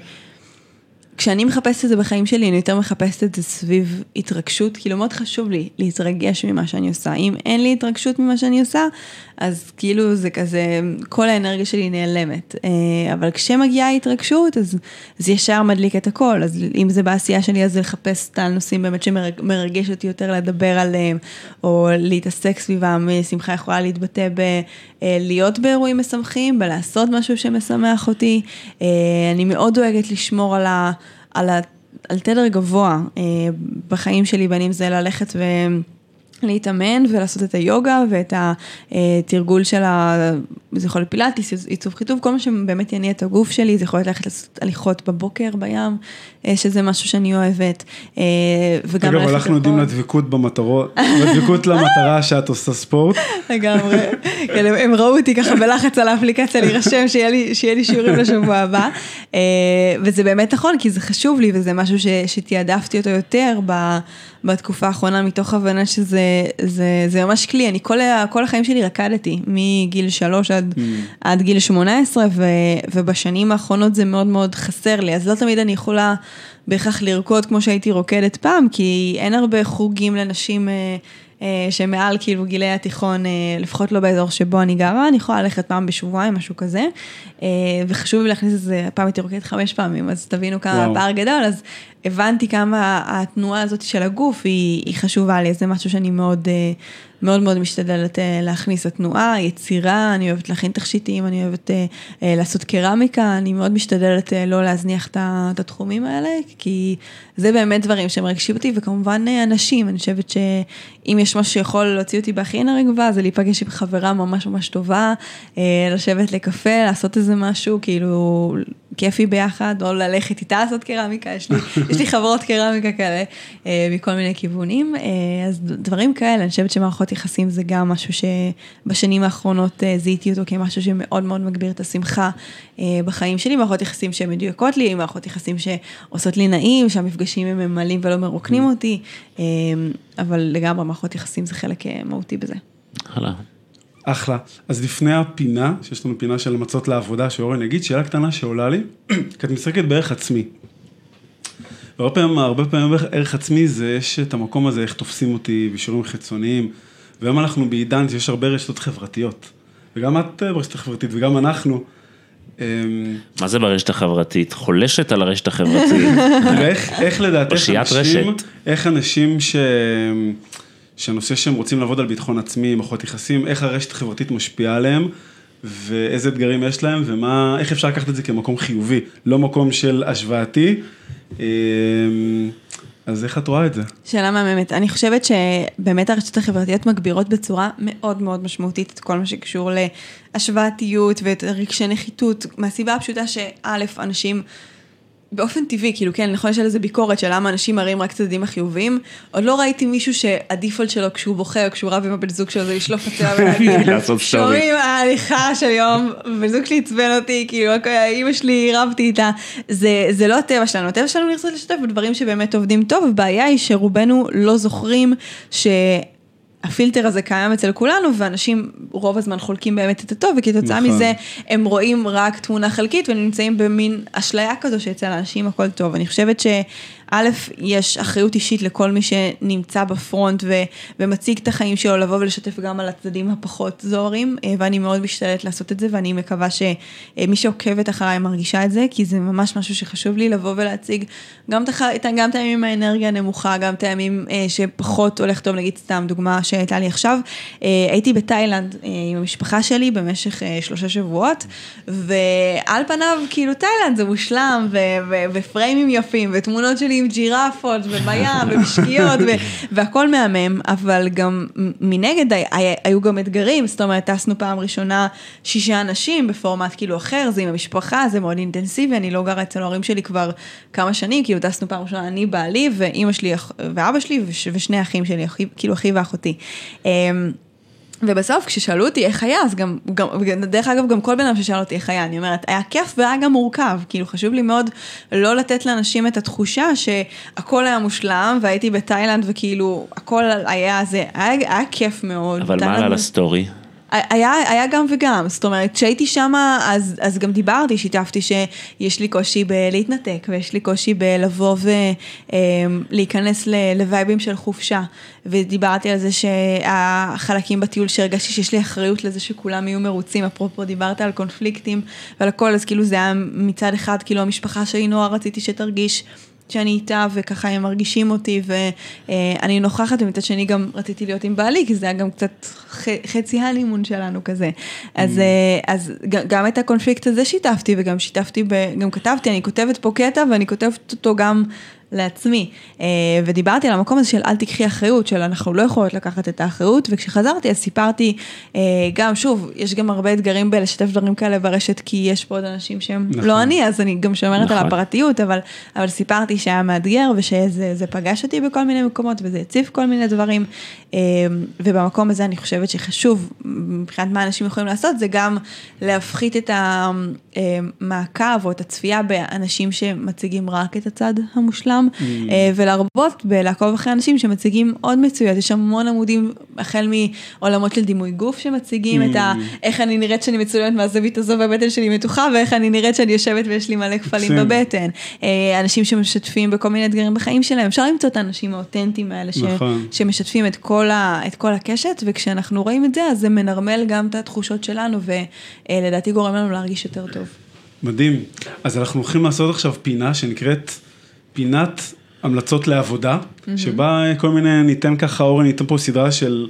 כשאני מחפשת את זה בחיים שלי, אני יותר מחפשת את זה סביב התרגשות, כאילו מאוד חשוב לי להתרגש ממה שאני עושה. אם אין לי התרגשות ממה שאני עושה, אז כאילו זה כזה, כל האנרגיה שלי נעלמת. אה, אבל כשמגיעה התרגשות, אז זה ישר מדליק את הכל. אז אם זה בעשייה שלי, אז זה לחפש את הנושאים באמת שמרגש אותי יותר לדבר עליהם, או להתעסק סביבם. שמחה יכולה להתבטא בלהיות אה, באירועים משמחים, בלעשות משהו שמשמח אותי. אה, אני מאוד דואגת לשמור על ה... על ה... על תדר גבוה בחיים שלי, בין אם זה ללכת ו... להתאמן ולעשות את היוגה ואת התרגול של ה... זה יכול להיות פילאטיס, עיצוב חיטוב, כל מה שבאמת יניע את הגוף שלי, זה יכול להיות ללכת לעשות הליכות בבוקר בים, אה, שזה משהו שאני אוהבת. אה, וגם אגב, אנחנו יודעים לדבקות במטרות, לדבקות למטרה שאת עושה ספורט. לגמרי. כן, הם ראו אותי ככה בלחץ על האפליקציה להירשם, שיהיה לי שיעורים לשבוע הבא. אה, וזה באמת נכון, כי זה חשוב לי וזה משהו שתעדפתי אותו יותר בתקופה האחרונה, מתוך הבנה שזה זה, זה ממש כלי. אני כל, כל החיים שלי רקדתי, מגיל שלוש עד, mm. עד גיל שמונה עשרה, ובשנים האחרונות זה מאוד מאוד חסר לי, אז לא תמיד אני יכולה בהכרח לרקוד כמו שהייתי רוקדת פעם, כי אין הרבה חוגים לנשים. אה, אה, שמעל כאילו גילי התיכון, אה, לפחות לא באזור שבו אני גרה, אני יכולה ללכת פעם בשבועיים, משהו כזה. וחשוב לי להכניס את זה, פעם הייתי רוקדת חמש פעמים, אז תבינו כמה וואו. פער גדול, אז הבנתי כמה התנועה הזאת של הגוף היא, היא חשובה לי, זה משהו שאני מאוד... אה, מאוד מאוד משתדלת אה, להכניס לתנועה, יצירה, אני אוהבת להכין תכשיטים, אני אוהבת אה, לעשות קרמיקה, אני מאוד משתדלת לא להזניח את התחומים האלה, כי זה באמת דברים שמרגשים אותי, וכמובן אנשים, אני חושבת שאם יש משהו שיכול להוציא אותי בהכי הנה רגבה, זה להיפגש עם חברה ממש ממש טובה, לשבת לקפה, לעשות איזה משהו, כאילו, כיפי ביחד, או ללכת איתה לעשות קרמיקה, יש לי, יש לי חברות קרמיקה כאלה, אה, מכל מיני כיוונים, אה, אז דברים כאלה, אני חושבת שמערכות יחסים זה גם משהו שבשנים האחרונות אה, זיהיתי אותו כמשהו שמאוד מאוד מגביר את השמחה אה, בחיים שלי, מערכות יחסים שהן מדויקות לי, מערכות יחסים שעושות לי נעים, שהמפגשים הם ממלאים ולא מרוקנים אותי, אה, אבל לגמרי מערכות יחסים זה חלק אה, מהותי בזה. הלאה. אחלה. אז לפני הפינה, שיש לנו פינה של מצות לעבודה, שאורן יגיד, שאלה קטנה שעולה לי, כי את משחקת בערך עצמי. והרבה פעמים, הרבה פעמים ערך עצמי זה, יש את המקום הזה, איך תופסים אותי, וישורים חיצוניים, והיום אנחנו בעידן שיש הרבה רשתות חברתיות. וגם את אה, ברשת החברתית, וגם אנחנו. אמ, מה זה ברשת החברתית? חולשת על הרשת החברתית. ואיך איך לדעתך אנשים. איך אנשים ש... שהנושא שהם רוצים לעבוד על ביטחון עצמי, מערכות יחסים, איך הרשת החברתית משפיעה עליהם, ואיזה אתגרים יש להם, ומה, איך אפשר לקחת את זה כמקום חיובי, לא מקום של השוואתי. אמ, אז איך את רואה את זה? שאלה מהממת. אני חושבת שבאמת הרשתות החברתיות מגבירות בצורה מאוד מאוד משמעותית את כל מה שקשור להשוואתיות ואת רגשי נחיתות, מהסיבה הפשוטה שא', אנשים באופן טבעי, כאילו כן, נכון יש על איזה ביקורת של למה אנשים מראים רק צדדים החיוביים, עוד לא ראיתי מישהו שהדיפולט שלו כשהוא בוכה או כשהוא רב עם הבן זוג שלו זה לשלוף הצבע ולהגיד, לעשות סטורי. שומעים ההליכה של יום, בן זוג שלי עצבן אותי, כאילו אימא שלי רבתי איתה, זה, זה לא הטבע שלנו, הטבע שלנו לרצות לשתף בדברים שבאמת עובדים טוב, הבעיה היא שרובנו לא זוכרים ש... הפילטר הזה קיים אצל כולנו, ואנשים רוב הזמן חולקים באמת את הטוב, וכתוצאה נכון. מזה הם רואים רק תמונה חלקית ונמצאים במין אשליה כזו שאצל האנשים הכל טוב. אני חושבת שא', יש אחריות אישית לכל מי שנמצא בפרונט ו- ומציג את החיים שלו, לבוא ולשתף גם על הצדדים הפחות זוהרים, אה, ואני מאוד משתדלת לעשות את זה, ואני מקווה שמי שעוקבת אחריי מרגישה את זה, כי זה ממש משהו שחשוב לי לבוא ולהציג גם את הח- גם את הימים האנרגיה הנמוכה, גם את הימים אה, שפחות הולך טוב, נגיד סתם דוגמה שהייתה לי עכשיו, אה, הייתי בתאילנד עם המשפחה שלי במשך שלושה שבועות, ועל פניו כאילו תאילנד זה מושלם, ו- ו- ופריימים יפים, ותמונות שלי עם ג'ירפות, ובים, ומשקיות, והכל מהמם, אבל גם מנגד הי- הי- היו גם אתגרים, זאת אומרת, טסנו פעם ראשונה שישה אנשים בפורמט כאילו אחר, זה עם המשפחה, זה מאוד אינטנסיבי, אני לא גרה אצל ההורים שלי כבר כמה שנים, כאילו טסנו פעם ראשונה אני, בעלי, ואימא שלי ואבא שלי, וש- ושני אחים שלי, כאילו אחי ואחותי. ובסוף כששאלו אותי איך היה, אז גם, גם, דרך אגב גם כל בן אדם ששאל אותי איך היה, אני אומרת, היה כיף והיה גם מורכב, כאילו חשוב לי מאוד לא לתת לאנשים את התחושה שהכל היה מושלם והייתי בתאילנד וכאילו הכל היה זה, היה, היה כיף מאוד. אבל מה עלה לסטורי? היה, היה גם וגם, זאת אומרת, כשהייתי שמה, אז, אז גם דיברתי, שיתפתי שיש לי קושי בלהתנתק, ויש לי קושי בלבוא ולהיכנס לווייבים של חופשה. ודיברתי על זה שהחלקים בטיול שהרגשתי שיש לי אחריות לזה שכולם יהיו מרוצים, אפרופו דיברת על קונפליקטים ועל הכל, אז כאילו זה היה מצד אחד, כאילו המשפחה שלי נורא רציתי שתרגיש. שאני איתה וככה הם מרגישים אותי ואני נוכחת ומצד שני גם רציתי להיות עם בעלי כי זה היה גם קצת חצי הלימון שלנו כזה. אז, אה, אז גם את הקונפליקט הזה שיתפתי וגם שיתפתי, ב- גם כתבתי, אני כותבת פה קטע ואני כותבת אותו גם לעצמי. אה, ודיברתי על המקום הזה של אל תיקחי אחריות, של אנחנו לא יכולות לקחת את האחריות, וכשחזרתי אז סיפרתי אה, גם, שוב, יש גם הרבה אתגרים בלשתף דברים כאלה ברשת, כי יש פה עוד אנשים שהם נכון. לא אני, אז אני גם שומרת נכון. על הפרטיות, אבל, אבל סיפרתי שהיה מאתגר ושזה זה פגש אותי בכל מיני מקומות וזה הציף כל מיני דברים. אה, ובמקום הזה אני חושבת שחשוב, מבחינת מה אנשים יכולים לעשות, זה גם להפחית את המעקב או את הצפייה באנשים שמציגים רק את הצד המושלם. לכולם, אה, ולהרבות בלעקוב אחרי אנשים שמציגים עוד מצויות, יש המון עמודים, החל מעולמות של דימוי גוף שמציגים את ה... איך אני נראית שאני מצולמת מהזווית הזו והבטן שלי מתוחה, ואיך אני נראית שאני יושבת ויש לי מלא כפלים. בבטן. אה, אנשים שמשתפים בכל מיני אתגרים בחיים שלהם, אפשר למצוא את האנשים האותנטיים האלה, ש... נכון. שמשתפים את כל, ה... את כל הקשת, וכשאנחנו רואים את זה, אז זה מנרמל גם את התחושות שלנו, ולדעתי גורם לנו להרגיש יותר טוב. מדהים. אז אנחנו הולכים לעשות עכשיו פינה שנקראת פינת המלצות לעבודה, שבה כל מיני, ניתן ככה, אורן ניתן פה סדרה של,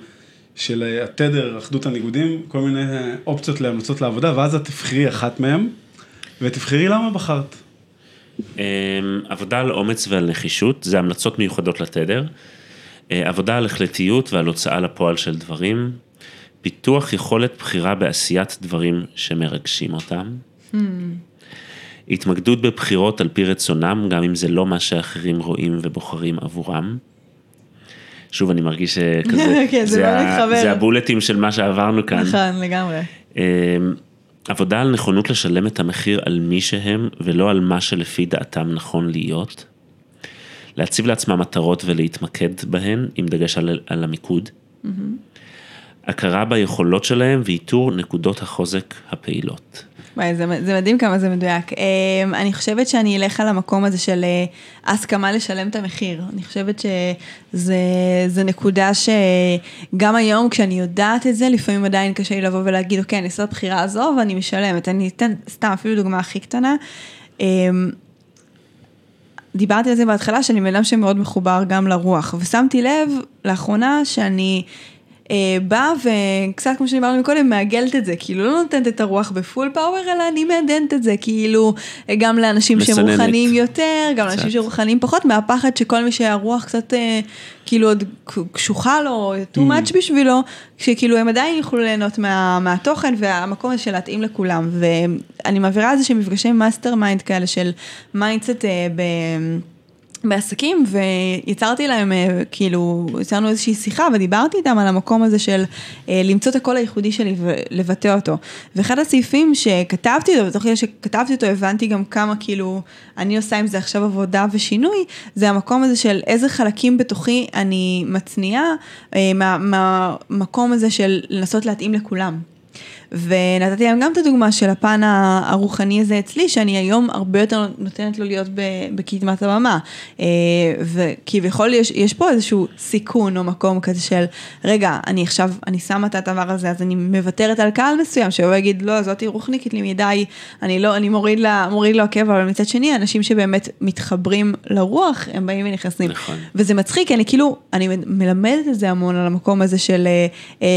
של אה, התדר, אחדות הניגודים, כל מיני אופציות להמלצות לעבודה, ואז את תבחרי אחת מהן, ותבחרי למה בחרת. אמ, עבודה על אומץ ועל נחישות, זה המלצות מיוחדות לתדר. אה, עבודה על החלטיות ועל הוצאה לפועל של דברים. פיתוח יכולת בחירה בעשיית דברים שמרגשים אותם. התמקדות בבחירות על פי רצונם, גם אם זה לא מה שאחרים רואים ובוחרים עבורם. שוב, אני מרגיש שכזה, כן, זה מאוד ה- מתחבר. זה הבולטים של מה שעברנו כאן. נכון, לגמרי. אמ, עבודה על נכונות לשלם את המחיר על מי שהם ולא על מה שלפי דעתם נכון להיות. להציב לעצמם מטרות ולהתמקד בהן עם דגש על, על המיקוד. הכרה ביכולות שלהם ואיתור נקודות החוזק הפעילות. וואי, זה, זה מדהים כמה זה מדויק. אמ, אני חושבת שאני אלך על המקום הזה של אה, הסכמה לשלם את המחיר. אני חושבת שזה נקודה שגם היום כשאני יודעת את זה, לפעמים עדיין קשה לי לבוא ולהגיד, אוקיי, אני אעשה את הבחירה הזו ואני משלמת. אני אתן סתם אפילו דוגמה הכי קטנה. אמ, דיברתי על זה בהתחלה, שאני בן אדם שמאוד מחובר גם לרוח, ושמתי לב לאחרונה שאני באה וקצת כמו שדיברנו מקודם, מעגלת את זה, כאילו לא נותנת את הרוח ב full power, אלא אני מעדנת את זה, כאילו אה, גם לאנשים שהם. רוחניים יותר, גם לאנשים קצת. שרוחניים פחות, מהפחד שכל מי שהרוח קצת אה, כאילו עוד קשוחה לו, too much בשבילו, שכאילו הם עדיין יוכלו ליהנות מה, מהתוכן והמקום הזה של להתאים לכולם, ואני מעבירה איזה שהם מפגשי mastermind כאלה של mindset אה, ב... בעסקים ויצרתי להם אה, כאילו יצרנו איזושהי שיחה ודיברתי איתם על המקום הזה של אה, למצוא את הקול הייחודי שלי ולבטא אותו. ואחד הסעיפים שכתבתי אותו ותוך כדי שכתבתי אותו הבנתי גם כמה כאילו אני עושה עם זה עכשיו עבודה ושינוי זה המקום הזה של איזה חלקים בתוכי אני מצניעה אה, מה- מהמקום הזה של לנסות להתאים לכולם. ונתתי להם גם את הדוגמה של הפן הרוחני הזה אצלי, שאני היום הרבה יותר נותנת לו להיות בקדמת הבמה. אה, וכביכול יש, יש פה איזשהו סיכון או מקום כזה של, רגע, אני עכשיו, אני שמה את הדבר הזה, אז אני מוותרת על קהל מסוים, שהוא יגיד, לא, זאתי רוחניקית לי מדי, אני לא, אני מוריד לה, מוריד לו עקב, אבל מצד שני, אנשים שבאמת מתחברים לרוח, הם באים ונכנסים. נכון. וזה מצחיק, כי אני כאילו, אני מלמדת את זה המון על המקום הזה של אה, אה,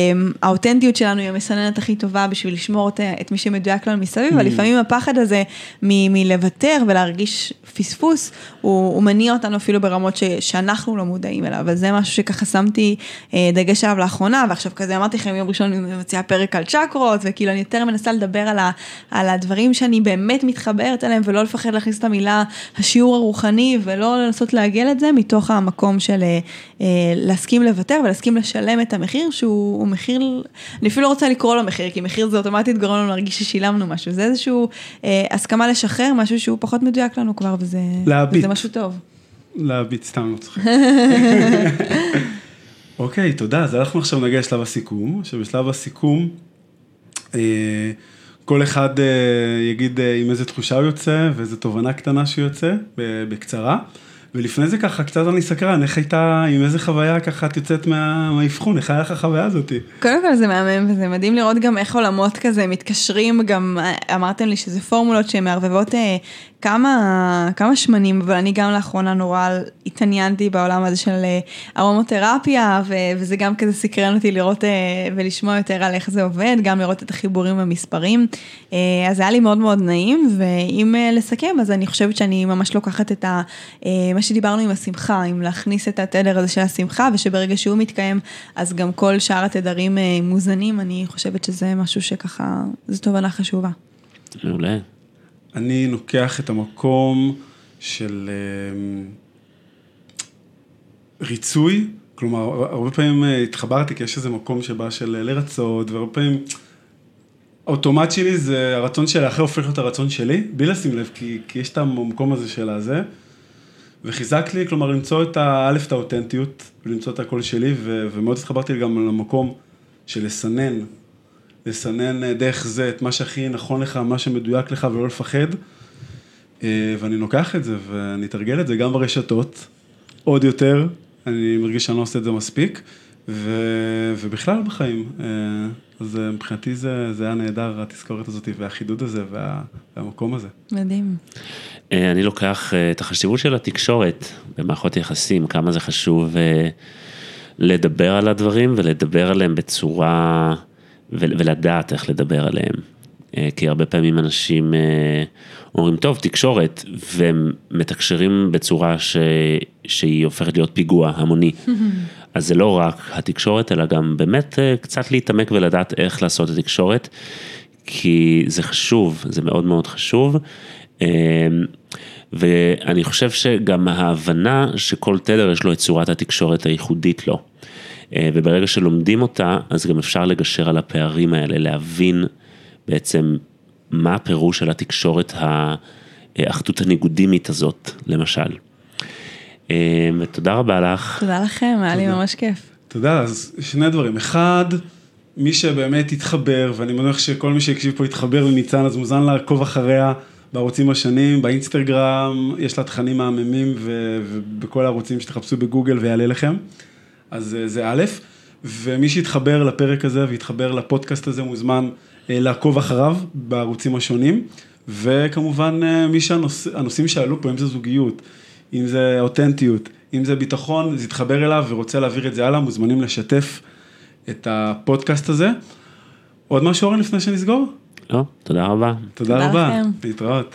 האותנטיות שלנו היא המסננת הכי טובה בשביל לשמור את, את מי שמדויק לנו מסביב, אבל לפעמים הפחד הזה מ- מלוותר ולהרגיש פספוס, הוא, הוא מניע אותנו אפילו ברמות ש, שאנחנו לא מודעים אליו, אז זה משהו שככה שמתי אה, דגש עליו לאחרונה, ועכשיו כזה אמרתי לכם, יום ראשון אני מציעה פרק על צ'קרות, וכאילו אני יותר מנסה לדבר על, ה, על הדברים שאני באמת מתחברת אליהם, ולא לפחד להכניס את המילה השיעור הרוחני, ולא לנסות לעגל את זה מתוך המקום של אה, אה, להסכים לוותר ולהסכים לשלם את המחיר, שהוא הוא מחיר, אני אפילו לא רוצה לקרוא לו מחיר, כי מחיר זה אוטומטית גורם לנו להרגיש ששילמנו משהו, זה איזשהו אה, הסכמה לשחרר, משהו שהוא פחות מדויק לנו כבר, וזה, להביט. וזה משהו טוב. להביט סתם לא צוחק. אוקיי, תודה. אז אנחנו עכשיו נגיע לשלב הסיכום, שבשלב הסיכום, אה, כל אחד אה, יגיד אה, עם איזה תחושה הוא יוצא ואיזה תובנה קטנה שהוא יוצא, בקצרה. ולפני זה ככה, קצת אני סקרן, איך הייתה, עם איזה חוויה ככה את יוצאת מה- מהאבחון, איך היה לך החוויה הזאתי? קודם כל זה מהמם וזה מדהים לראות גם איך עולמות כזה מתקשרים, גם אה, אמרתם לי שזה פורמולות שהן מערבבות אה, כמה, כמה שמנים, אבל אני גם לאחרונה נורא התעניינתי בעולם הזה של אה, ארומותרפיה, ו- וזה גם כזה סקרן אותי לראות אה, ולשמוע יותר על איך זה עובד, גם לראות את החיבורים במספרים. אה, אז היה לי מאוד מאוד נעים, ואם לסכם, אז אני חושבת שאני ממש לוקחת את ה... מה שדיברנו עם השמחה, עם להכניס את התדר הזה של השמחה, ושברגע שהוא מתקיים, אז גם כל שאר התדרים מוזנים, אני חושבת שזה משהו שככה, זו תובנה חשובה. מעולה. אני לוקח את המקום של אה, ריצוי, כלומר, הרבה פעמים אה, התחברתי, כי יש איזה מקום שבא של אה, לרצות, והרבה פעמים, האוטומט שלי זה הרצון של האחר הופך להיות הרצון שלי, בלי לשים לב, כי, כי יש את המקום הזה של הזה. וחיזק לי, כלומר, למצוא את האלף, את האותנטיות, ולמצוא את הקול שלי, ו- ומאוד התחברתי גם למקום של לסנן, לסנן אה, דרך זה את מה שהכי נכון לך, מה שמדויק לך, ולא לפחד. אה, ואני לוקח את זה, ואני אתרגל את זה גם ברשתות, עוד יותר, אני מרגיש שאני לא עושה את זה מספיק, ו... ובכלל בחיים. אה, אז מבחינתי זה, זה היה נהדר, התזכורת הזאת והחידוד הזה וה... והמקום הזה. מדהים. אני לוקח את החשיבות של התקשורת במערכות יחסים, כמה זה חשוב לדבר על הדברים ולדבר עליהם בצורה, ולדעת איך לדבר עליהם. כי הרבה פעמים אנשים אומרים, טוב, תקשורת, והם מתקשרים בצורה ש... שהיא הופכת להיות פיגוע המוני. אז זה לא רק התקשורת, אלא גם באמת אה, קצת להתעמק ולדעת איך לעשות את התקשורת, כי זה חשוב, זה מאוד מאוד חשוב. ואני חושב שגם ההבנה שכל תדר יש לו את צורת התקשורת הייחודית לו. אה, וברגע שלומדים אותה, אז גם אפשר לגשר על הפערים האלה, להבין בעצם מה הפירוש של התקשורת האחדות הניגודימית הזאת, למשל. אה, ותודה רבה לך. תודה לכם, היה לי ממש כיף. תודה, אז שני דברים. אחד, מי שבאמת התחבר, ואני מניח שכל מי שהקשיב פה התחבר לניצן, אז מוזן לעקוב אחריה בערוצים השונים, באינסטגרם, יש לה תכנים מהממים, ובכל הערוצים שתחפשו בגוגל ויעלה לכם. אז אה, זה א', ומי שהתחבר לפרק הזה והתחבר לפודקאסט הזה מוזמן אה, לעקוב אחריו בערוצים השונים, וכמובן אה, מי שהנושאים שעלו פה, אם זה זוגיות, אם זה אותנטיות, אם זה ביטחון, זה יתחבר אליו ורוצה להעביר את זה הלאה, מוזמנים לשתף את הפודקאסט הזה. עוד משהו אורן לפני שנסגור? לא, תודה רבה. תודה, תודה רבה, להתראות.